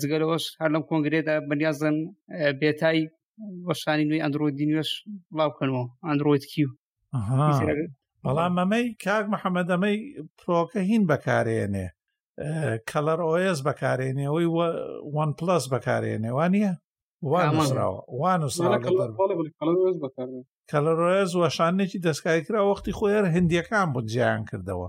جگە لەوەش هەر لەم کۆنگرێدا بەنیازن بێتای وەشانی نوێی ئەندرۆیدی نوێش بڵاوکەنەوە ئەندرۆید کیو بەڵام مەمەی کاک محەممەد ئەمەی پرۆکە هین بەکارێنێ کەلەر ئۆس بەکارێنەوەی وان پلس بەکارێنێ وان نیە وانراوە وان کەلەرۆز وەشانێکی دەستکاری کرا وەختی خۆیان هندیەکان بۆ جیان کردەوە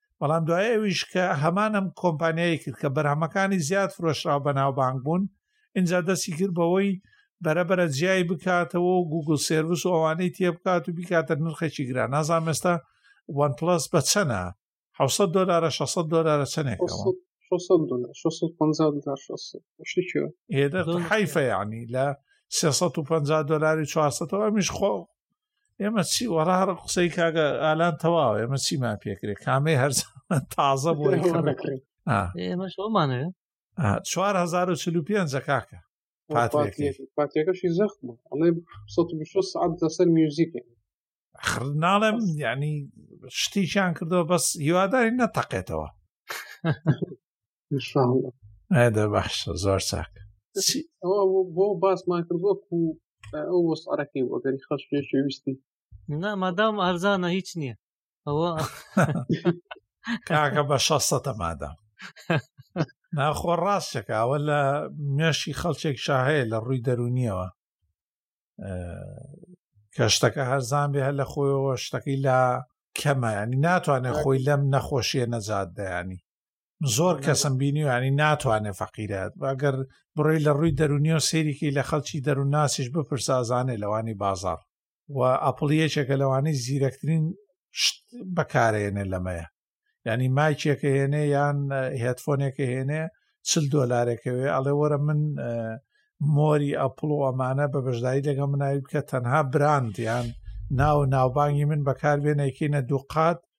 بەڵام دوای ئەویش کە هەمان ئەم کۆمپانیایی کرد کە بەرهەمەکانی زیاد فرۆشرا و بەناوبانگ بوون اینجا دەستی کرد بەوەی بەرەبەرە جیایی بکاتەوە و گوگل سرویس و ئەوانەی تێ بکات و بیکاتە نرخێکی گران نازان مێستا وان پلس بە چەنە 600 دلار 600 دلار چەندێکەوە حیفە ینی لە 350 دلاری 400ەوە میش خۆ ئێمە چی وەڕا قسەی کاگە ئالان تەواوە ئێمە چیمان پێکرێت کامەی هەر تازە بۆ دەکرێت ئێمە شەمانەوێت 1940 کاکە پاتەکەشی زەخت بوو ئەڵێ 16 سعات دەسەر میوزیکە ناڵێم ینی شتیشان کردەوە بەس هیواداری نەتەقێتەوە ئەدا باشە زۆر چاک بۆ باسمان کرد وەکو ئەو وەسارەکەی وەگەری خەش پێشویستی نا مادام ئەرزانە هیچ نییە ئەوە کاکە بە شەستە مادام ناخۆ ڕاستێکە ئەوە لە مێشی خەڵچێک شاهەیە لە ڕووی دەرونیەوە کە شتەکە هەرزان بێ هەر لە خۆیەوە شتەکەی لا کەمە ینی ناتوانێت خۆی لەم نەخۆشیە نەجات دەیانی زۆر کەسم بینیوانی ناتوانێ فەقیرات بەگەر بڕۆی لە ڕووی دەرونی و سێریکی لە خەڵکی دەروناسیش بپرسازانێ لەوانی بازار و ئەپڵیەکێکە لەوانەی زیرەکترین شت بەکارێنێ لەمەیە ینی مایکێکە هێنێ یان هێتفۆنێکە هێنێ چل دۆلارێکەوێ ئەڵێ وەرە من مۆری ئەپڵ و ئەمانە بە بەشداری لەگە مناوی بکە تەنها براند یان ناو ناوبانگی من بەکاربێنێکینە دووقات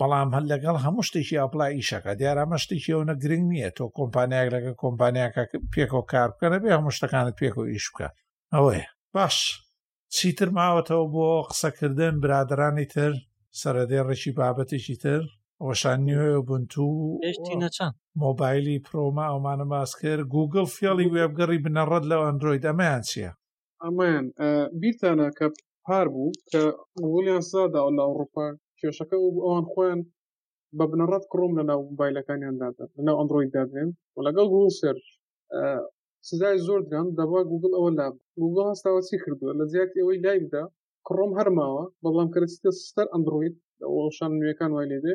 بەڵام هەر لەگەڵ هەموو شتێکی ئەپلا ئیشەکە دیار ئەمە شتێکی ئەوە گرنگ نییە تۆ کۆمپانیاک لەگە کۆمپانیاکە پێکەوە کار بکەنە بێ هەموو شتەکانت پێکەوە ئیش بکە ئەوەیە باش چیتر ماوەتەوە بۆ قسەکردن برادرانی تر سەرەدێ ڕێکی بابەتێکی تر وەشان نیوێ بنتو نەچەند مۆبایلی پرۆما ئەومانە ماس کرد گوگل فێڵی وێبگەڕی بنەڕەت لەو ئەندروید ئەمەیان چییە ئەمەیان بیرتانە کە پار بوو کە وڵیان سادا لە ئەوروپا کێشەکە و ئەوان خۆیان بە بنەڕەت کڕۆم لە ناو موبایلەکانیان دادات لە ناو ئەندروید دادێن و لەگەڵ گوگل سرچ سزای زۆر درام دەبا گوگل ئەوە لا گوگل هەستاوە چی کردووە لە جیاتی ئەوەی لای بدا کڕۆم هەرماوە بەڵام کەرەسیتە سستەر ئەندروید ئەوشان نوێەکان وای لێ دێ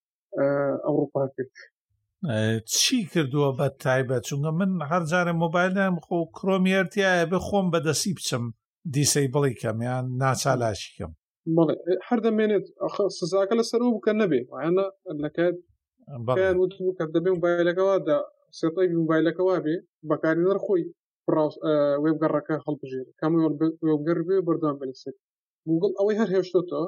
ئەوروپا کرد چی کردووە بە تایبە چونگە من هەر جارە مۆبایلدام خۆ کرۆمیەرتیایە بە خۆم بەدەسی بچم دیسەی بڵی کەم یان ناچالاشی کەم هەر دەمێنێت سزاکە لە سەرەوە بکە نەبێ وانە لەکات بەیان وت کە دەبێ موبایلەکەوادا سێتای موبایلەکەوا بێ بەکاری نەر خۆی وێبگەڕەکە هەڵبژێر کەمەوەگەر بێ بەردام بە لەسەر گوگل ئەوەی هەر هێشتۆتەوە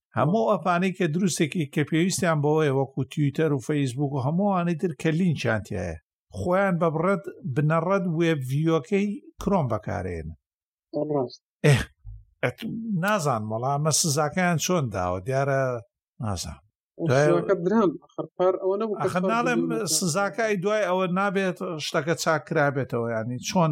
هەموو ئەپانەی کە دروستێکی کە پێویستیان بەوەیە وەکو تویتەر و فەیسبوک و هەمووانەی تر کە لینچیان تایە خۆیان بە بڕەت بنەڕەت وێب ڤیوەکەی کرۆم بەکارێن نازان وەڵامە سزاکەیان چۆن داوە دیارە نازان ناڵێم سزاکای دوای ئەوە نابێت شتەکە چاکرابێتەوە ینی چۆن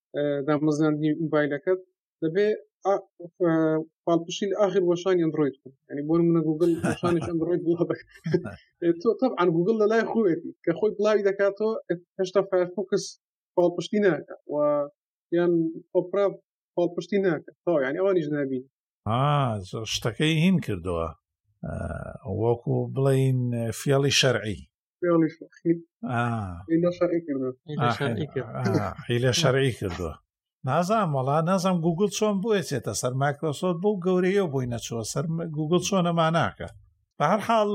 دامەزراندنی موبایلەکەت دەبێ پاڵپشین ئاخر وەشانی ئەندروید بن ینی بۆ منە گوگل شانش ئەندروید بووە بە تۆ طبعا گوگل لە لای خۆێتی کە خۆی بڵاوی دەکاتەوە هێشتا فایرفۆکس پاڵپشتی ناکە و یان ئۆپرا پاڵپشتی ناکە تا ینی ئەوانیش نبی شتەکەی هین کردووە وەکو بڵین فیاڵی شەرعی حیلە شەرعی کردووە نازانم وڵا نازم گوگل چۆن بۆیە چێتە سەر مایکرۆسۆت بۆ گەورەیە بووی نەچوە سەر گوگل چۆنەما ناکە بەهر حاڵ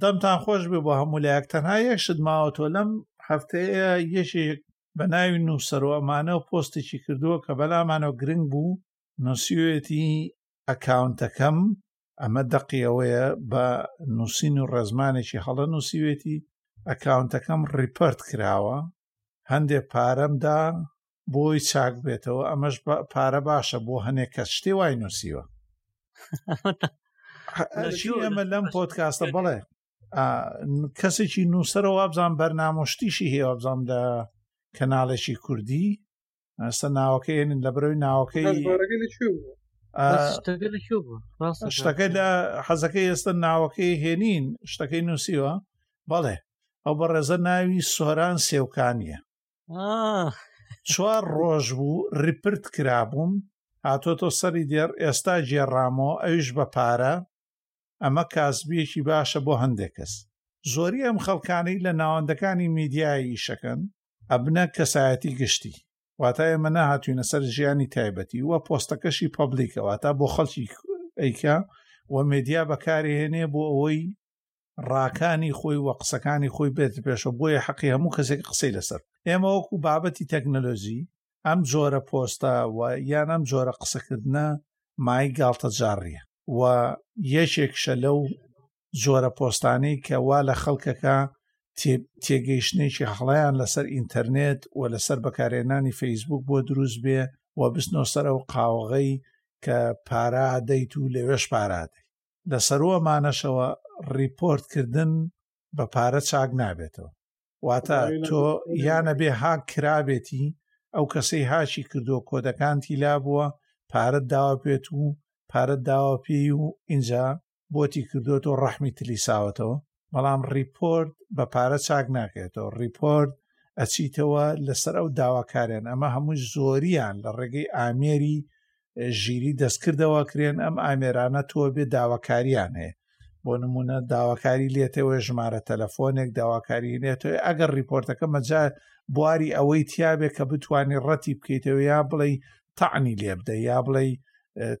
دەمتان خۆش بێ بۆ هەموو لایەک تەنها یەک شت ماوە تۆ لەم هەفتەیە یەشێک بە ناوی نووسەرۆمانە و پۆستێکی کردووە کە بەلامانەوە گرنگ بوو نووسیوێتی ئەکاونتەکەم ئەمە دەقی ئەوەیە بە نووسین و ڕێزمانێکی هەڵە نووسیوێتی ئەکاونتەکەم ڕیپەرت کراوە هەندێ پارەمدا بۆی چاک بێتەوە ئەمەش پارە باشە بۆ هەنێک کە شتێ وای نووسیوە ئەمە لەم پۆتکاستە بڵێ کەسێکی نووسەرەوە وابزان بەرنامۆشتیشی هەیە وابزان لە کەناڵێکی کوردی ئەستا ناوەکە هێنین لە برەوەی ناوەکەی شتەکە لە حەزەکەی ئێستا ناوەکەی هێنین شتەکەی نووسیوە بەڵێ ئەو بە ڕێزە ناوی سۆران سێوکانیە چوار ڕۆژ بوو ریپرت کرابووم هاتۆتۆ سەری دێر ئێستا گێڕامەوە ئەویش بە پارە ئەمە کاسبیەکی باشە بۆ هەندێک کەس زۆری ئەم خەڵکانەی لە ناوەندەکانی میدیایی ئیشەکەن ئەبنە کەسایەتی گشتی واتا ئێمە نەهاتوینە سەر ژیانی تایبەتی وە پۆستەکەشی پبلیکە واتا بۆ خەڵکی ئەیکە و مدیا بەکارهێنێ بۆ ئەوەی ڕاکانی خۆی وە قسەکانی خۆی بێت پێشە بۆیە حەقی هەموو کەسێک قسەی لەسەر ئێمە وەکو بابەتی تەکنەلۆژی ئەم جۆرە پۆستە و یان ئەم جۆرە قسەکردە مای گاڵتە جاڕیە و یەکێکشە لەو جۆرە پۆستانی کە وا لە خەڵکەکە تێگەیشتێکی هەڵیان لەسەر ئینتەرنێت و لەسەر بەکارێنانی فەیسبوک بۆ دروست بێ و بستنەوە سەر ئەو قاوغەی کە پارا دەیت و لەوێش پارادەی لە سەروەمانەشەوە ڕیپۆرتکردن بە پارە چاک نابێتەوە واتە تۆ یانە بێ هاک کرابێتی ئەو کەسەی هاچی کردو کۆدەکانتی لا بووە پارت داوا پێت و پارت داوا پێی و ئینجا بۆتی کردوێت و ڕەحمی تلیساوەتەوە بەڵام ڕیپۆرت بە پارە چاک ناکرێتەوە ڕیپۆرت ئەچیتەوە لەسەر ئەو داواکاریان ئەمە هەمووی زۆریان لە ڕێگەی ئامێری ژیری دەستکردەوە کرێن ئەم ئامێرانە تۆ بێ داواکاریان هەیە بۆ نمونە داواکاری لێتەوەی ژمارە تەلەفۆنێک داواکاری نێتەوەی ئەگەر ریپۆرتەکە مەجا بواری ئەوەی تیاابێ کە بتانی ڕەتی بکەیتەوە یا بڵێ تەعنی لێبدە یا بڵێ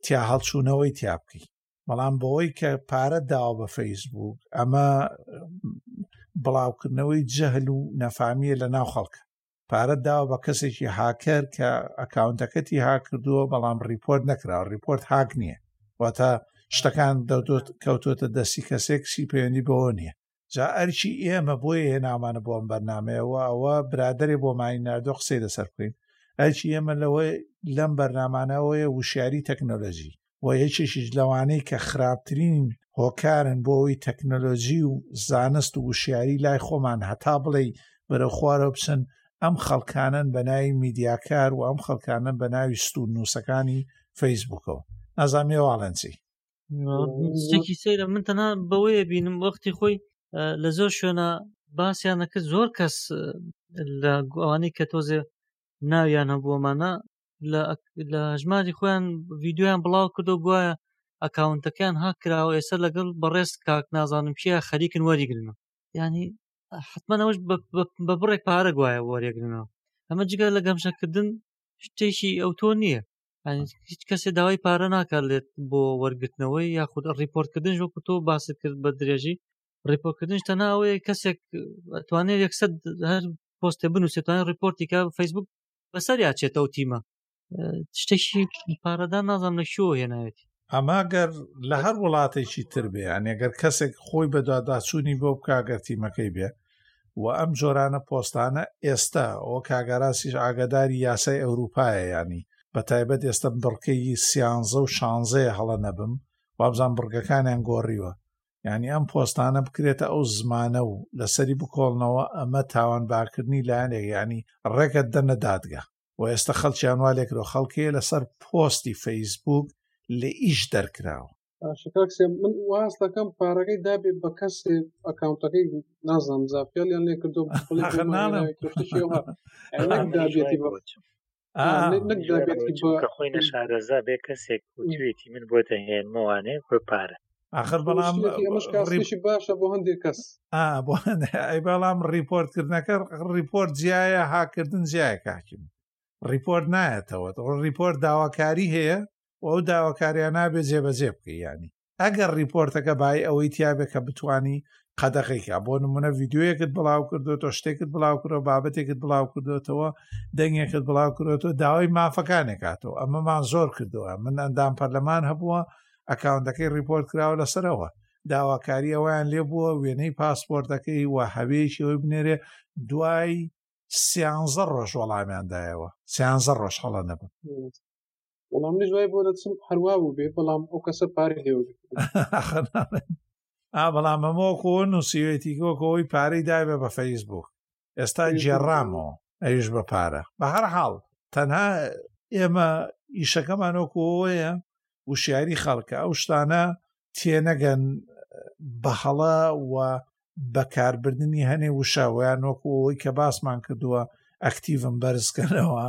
تیا هەڵچوونەوەی تیا بکەی بەڵام بەوەی کە پارە داوە بە فەیسبوک ئەمە بڵاوکردنەوەی جەهل و نەفامیە لە ناو خەڵکە پارەت داوە بە کەسێکی هاکەر کە ئەکاونتەکەتی هاکردووە بەڵام ڕیپۆرت نەکراوە ڕیپۆرت هاک نییە واتە شتەکان دەوتۆت کەوتۆتە دەستی کەسێکسی پەیوەندی بەوە نییە جا ئەرچی ئێمە بۆیە هێنامانە بۆم بەرنمەیەوە ئەوە برادێ بۆ مای نردۆ قسەی لەسەر بکەین ئەرچی ئێمە لەوەی لەم بەرنمانەوەیە وشیاری تەکنۆلۆژی و یەکێکیش لەوانەی کە خراپترین هۆکارن بۆ ئەوی تەکنەلۆژی و زانست و وشیاری لای خۆمان هەتا بڵێ بەرە خوارە بچن ئەم خەڵکانن بە ناوی میدیاکار و ئەم خەڵکانە بە ناوی ستون نووسەکانی فەیسبوکەوە نازانێ واڵەنجی شتێکی سەیرە من تەنها بەوەیە بینم وەختی خۆی لە زۆر شوێنە باسییانەکە زۆر کەس لە گووانەی کە تۆزێ ناویان هەبووەمانە لە ژماری خۆیان ڤیددیویان بڵاو کردو گوایە ئەکاونتەکەیان ها کراوە ئێستا لەگەڵ بەڕێز کاک نازانم چیە خەریکن وەریگرنە ینی حتممەەوەش بە بڕێک پارە گوایە وەرێگرنەوە ئەمە جگە لە گەمشەکردن شتێکی ئەو تۆ نییە هیچ کەسێ داوای پارە ناکات لێت بۆ وەرگرتنەوەی یاخود ڕیپۆرتکردن وەکو تۆ باست کرد بە درێژی ڕیپۆرتکردنش تەناوەیە کەسێک توانێت یەکسەد هەر پۆستێ بنووسێتوانێت ڕیپۆرتیکە فەیسبوک بەسەر یا چێتەو تیمە شتێکی پارەدان نازان لە شۆ هێناوێت ئەما گەر لە هەر وڵاتێکی تر بێ ئەنێگەر کەسێک خۆی بەدواداچوونی بۆ بکگەر تیمەکەی بێ و ئەم جۆرانە پۆستانە ئێستا ئەو کاگەراسیش ئاگداری یاسای ئەوروپایە ینی بە تایبەت ئێستا بڕکەی سیانزە و شانزەیە هەڵە نەبم وابزان بڕگەکانیان گۆڕیوە یعنی ئەم پۆستانە بکرێتە ئەو زمانە و لەسەری بکۆڵنەوە ئەمە تاوان باکردنی لایەنێک ینی ڕێگەت دەنە دادگە و ئێستا خەڵکیان وا لێکرۆ خەڵکەیە لەسەر پۆستی فەیسبوک لە ئیش دەرکراوە شکاکسێ من واز دەکەم پارەکەی دابێت بە کەسێ ئەکاونتەکەی نازانم زاپیالیان لێ کردو دابێتی بە خۆی نەشارەزا بێ کەسێک وتوێتی من بۆ دەهێنمەوانێ بۆ پارە آخر بەڵام ئەمەشکاشی باشە بۆ هەندێک کەس بۆ ئەی بەڵام ڕیپۆرتکردنەکە ڕیپۆرت جیایە هاکردن جیایە کاکیم ڕیپۆرت نایەتەوە ڕیپۆرت داواکاری هەیە و ئەو داواکاریان نابێ جێبەجێ بکەیانی ئەگەر ریپۆرتەکە بای ئەوەی تیاێک کە بتانی قەدەغێکە بۆ نمونە یددیوەکت بڵاو کردوەوە شتێکت بڵاو کرەوە بابەتێکت بڵاو کردوێتەوە دەنگێکت بڵاو کرێتەوە داوای مافەکانێکاتەوە ئەمەمان زۆر کردووە من ئەندام پەرلەمان هەبووە ئەکاونتەکەی ریپۆرت کراوە لەسەرەوە داواکاری ئەویان لێ بووە وێنەی پاسپۆرتەکەی و هەوێکی ئەوی بنێرێ دوای سیانزە ڕۆژ وەڵامیاندایەوە سیانزە ڕۆژ هەڵە نەبن بەڵام منیش وای بۆ دەچم هەروا بوو بێ بەڵام ئەو کەسە پارەی هێوژ ئا بەڵام ئەمەوەکۆ نووسیوێتی کۆکەوەی پارەی دابێ بە فەیس بوو ئێستا جێڕامەوە ئەویش بە پارە بە هەر حاڵ تەنها ئێمە ئیشەکەمانۆکۆەیە وشیاری خەڵکە ئەو شتانە تێنەگەن بە هەڵە و بەکاربردننی هەنێ وشە ویان وەکوەوەی کە باسمان کردووە ئەکتیڤم بەرزکەنەوە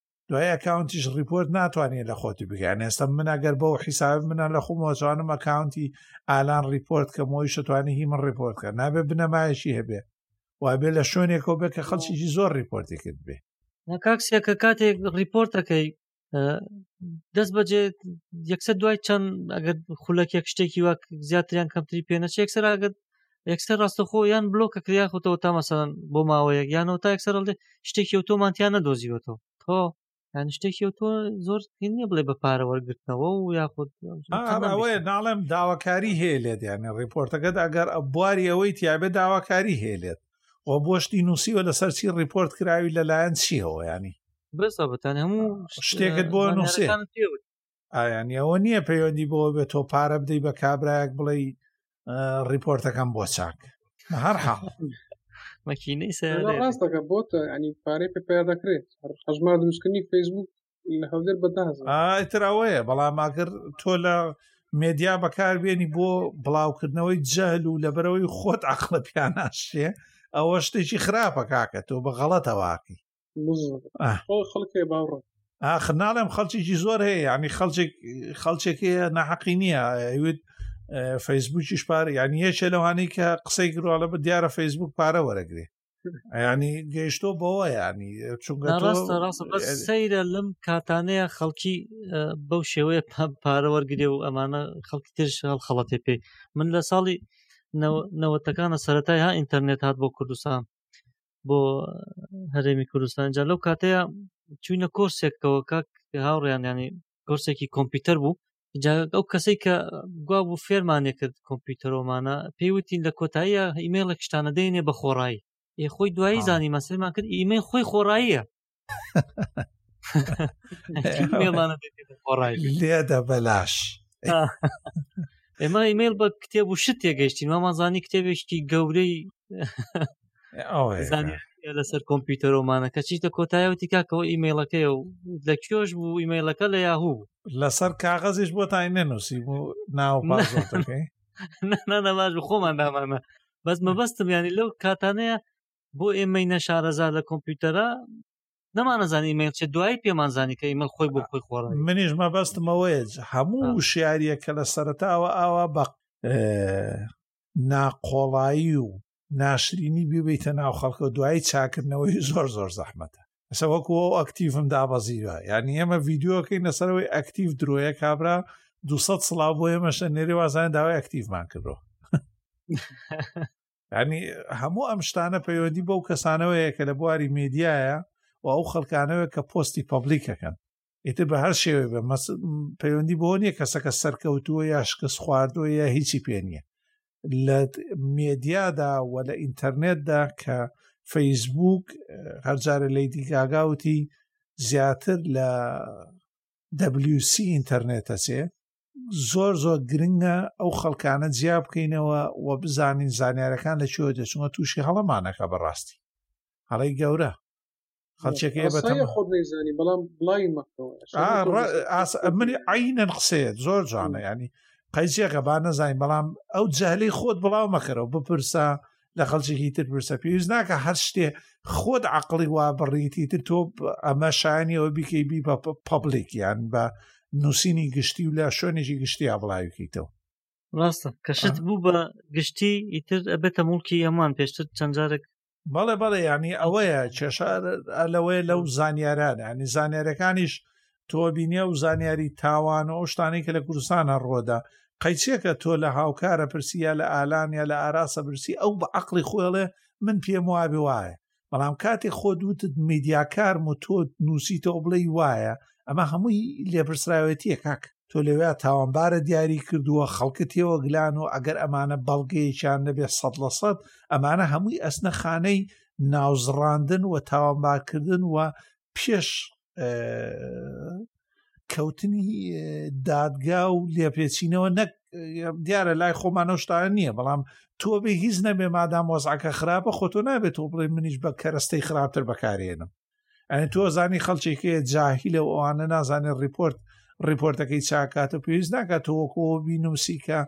دوای ئەکاونتیش ڕیپۆرت ناتوانێت لە خۆتی بگەیان ئێستا من ئەگەر بەو حیساب منە لە خۆمەوەتوانم ئەکاونتی ئالان ڕیپۆرت کە مۆی شتوانانی هی من ڕیپۆرت کە نابێ بنەمایشی هەبێ وابێ لە شوێنێکەوە بێ کە خەڵکیی زۆر ڕیپۆرتی کرد بێ نەکاکسە کە کاتێک ڕیپۆرتەکەی دەست بەجێ یەکسە دوای چەند ئەگەر خولەکێک شتێکی وەک زیاتریان کەمتری پێنەچێک سەراگەت یەکسەر ڕاستەخۆ یان بلۆکە کریاخوتەوە تا مەسەن بۆ ماوەیەک یانەوە تا یەکسەر ڵێ شتێکی و تۆمانتیان نەدۆزیوەتەوە تۆ یان شتێکی و تۆ زۆر نییە بڵێ بە پارە وەرگرتنەوە و یاخود ئەوەیە ناڵێم داواکاری هەیە لێت یانە ڕیپۆرتەکەت ئەگەر ئە بواری ئەوەی تیاابێ داواکاری هەیە لێت و بۆشتی نووسیوە لەسەر چی ڕیپۆرت کراوی لەلایەن چیەوە ینی بەسەبتان هەموو شتێکت بۆ نووسێ ئایانی ئەوە نییە پەیوەندی بۆ بێت تۆ پارە بدەی بە کابراایەک بڵێ ریپۆرتەکەم بۆ چاک هەر حاڵ مەکینەی ڕاستەکە بۆ ئەنی پارەی پێ پیا دەکرێت هەژمار دروستکردنی فەیسبوک لە هەولێر بەداز ئایتراوەیە بەڵام ئاگر تۆ لە مێدیا بەکاربیێنی بۆ بڵاوکردنەوەی جەهل و لەبەرەوەی خۆت ئەخلە پیاناشێ ئەوە شتێکی خراپە کاکە تۆ بە غەڵەتەواقی ئاخر ناڵێم خەڵکیی زۆر هەیە ینی خەڵچێک خەڵچێک هەیە ناحەقی نییە ئەوێت فەیسبووکیش پار ینی یەکێ لەوانی کە قسەی گرواڵە بە دیارە فەیسبوک پارە وەرەگرێ ینی گەیشتۆ بەوە ینی سەیرە لەم کاتانەیە خەڵکی بەو شێوەیە پارە وەرگێ و ئەمانە خەڵکی ترش هەڵ خەڵەتێ پێ من لە ساڵی نەوەتەکانە سەتای ها ئینتەرنێت هات بۆ کوردستان بۆ هەرێمی کوردستان جا لەو کاتەیە چوینە کۆرسێکەوە کاک هاوڕیان ینی کۆرسێکی کۆمپیوتەر بوو ئەو کەسەی کە گوا بوو فێرمانێک کرد کۆمپیوتەرۆمانە پێیوتین لە کۆتاییە ئیمەیڵێک شتانە دێنێ بە خۆڕایی خۆی دوایی زانی مەسلمان کرد ئیمەی خۆی خۆڕاییە لێدە بەلاش ئێمە ئیمەیل بە کتێب و شت تێگەشتین مامازانی کتێبێکی گەورەی لەسەر کۆمپیوتەرۆمانەکە چیتە کۆتایەوەتی کاکەەوە ئیمەیلەکەی و لە کێش بوو ئیمەیلەکە لە یاهوو لەسەر کاغەزیش بۆ تای نەنووسی بوو ناو نەباش خۆمان دامانە بەس مەبەستم ینی لەو کاتانەیە بۆ ئێمەی نەشارەزا لە کۆمپیوتەرە نەمانەزان ئیمەیل چێ دوایی پێمانزانی کە ئیمە خۆی بۆ خۆی خۆڕ منیش مەبەستمەوەیە هەموو وشیاریە کە لە سەرتاوە ئاوا بە ناقۆڵایی و ناشرینی ببیتە ناو خەڵکە دوایی چاکردنەوەی زۆر زۆر زەحمەتە ئەسە وەکو ئەو ئەکتیڤم دابەزیوە یعنی ئێمە یددیوەکەی لەسەرەوەی ئەکتیڤ درۆیە کابرا 200 سڵاو بۆ ئێمەشە نێری وازان داوای ئەکتیڤمان کردەوە ینی هەموو ئەم شتانە پەیوەندی بەو کەسانەوەیە کە لە بواری میدیایە و ئەو خەڵکانەوە کە پۆستی پبلیکەکەن ئیتر بە هەر شێوێ بە پەیوەندی بۆ نییە کەسەکە سەرکەوتووە یا شکست خواردووە یا هیچی پێ نییە لە مێدیادا و لە ئینتەرنێتدا کە فەیسبوک هەرجارە لی دیگاگاوتی زیاتر لە WC ئینتەرنێتە چێ زۆر زۆر گرنگە ئەو خەڵکانە جیا بکەینەوە و بزانین زانیارەکان لە چۆ دەچوە تووشی هەڵەمانەکە بەڕاستی هەڵی گەورە خەڵچەکەی بە خۆت نەیزانی بەڵام بڵاوی مەکەوە منی عینەن قسەیەت زۆر جوانە ینی قەیجێکە با نەزانین بەڵام ئەو جەهلی خۆت بڵاو مەکەرەوە بپرسە لە خەڵکێکی تر پرسە پێویست ناکە هەر شتێ خۆت عقلی وا بڕیتی تر تۆ ئەمە شایانەوە بیکەی بی بە پبلیک یان بە نووسینی گشتی و لە شوێنێکی گشتی ئابڵاویکەیتەوە ڕاستە کە شت بوو بە گشتی ئیتر ئەبێتە مڵکی ئەمان پێشتر چەند جارێک بەڵێ بەڵێ ینی ئەوەیە کێشار لەوەیە لەو زانیارانە ینی زانیارەکانیش تۆبینە و زانیاری تاوان و ئەو شتانەی کە لە کوردستان هەڕۆدا قەیچێکە تۆ لە هاوکارە پرسی یا لە ئالان یا لە ئاراسە برسی ئەو بە عقلی خۆڵێ من پێم وابێ وایە بەڵام کاتێک خۆ دوتت میدیاکارم و تۆ نووسیتەوە بڵێ وایە ئەمە هەمووی لێپرسراوێتیە کاک تۆ لەوێ تاوانبارە دیاری کردووە خەڵکە تێوە گلان و ئەگەر ئەمانە بەڵگەیەکیان نەبێ سەد لە سەد ئەمانە هەمووی ئەسنە خانەی ناوزڕاندن و تاوانبارکردن و پێش کەوتنی دادگا و لێپێچینەوە نەک دیارە لای خۆمانەوە شتان نییە بەڵام تۆ بێ هیچ نەبێ مادام وەزعکە خراپە خۆ تۆ نابێت تۆ بڵێ منیش بە کەرەستەی خراپتر بەکارێنم ئەنی تۆ زانی خەڵکێکەیە جاهی لە ئەوانە نازانێت ریپۆرت ریپۆرتەکەی چاکاتە پێویست ناکات تۆوەکۆ بینوسی کە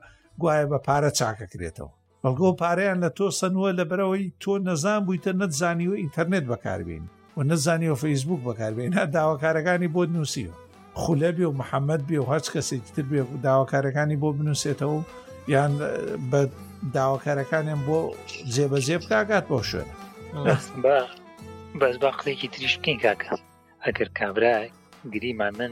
گوایە بە پارە چاکەکرێتەوە بەڵگەو پارەیان لە تۆ سەنووە لە بەرەوەی تۆ نەزان بوویتە نەتزانیوە ئینتەرنێت بەکاربین و نەزانیوە فەیسبوک بەکاربێن هە داواکارەکانی بۆت نووسیوە خولە بێ و محەممەد بێ و هەچ کەسێکی تر بێ و داواکارەکانی بۆ بنووسێتەوە یان بە داواکارەکانیان بۆ جێبەجێ بکگات بۆ شوێن بەس با قسێکی تریش بکەین کاکە ئەگەر کابرا گریمان من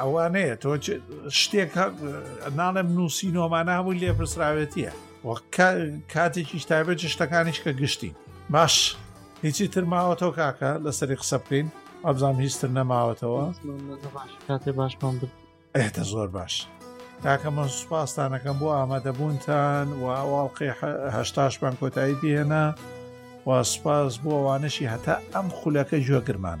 ئەوانەیە تۆ شتێک ناڵێم نووسی نۆمانە هەمووی لێ پرسراوێتیە کاتێکی تایبەت شتەکانیش کە گشتی باش هیچی ترماوەتەوە کاکە لەسەری قسە بکەین ئەبزانام هیچتر نەماوەتەوە کاتێ باشمان بێت ئێتە زۆر باش تاکە من سوپاستانەکەم بۆ ئامادەبوونتان و واڵقی هەشتاشمان کۆتایی بێنە و سوپاس بۆ ئەوانەشی هەتا ئەم خولەکە گوێگرمان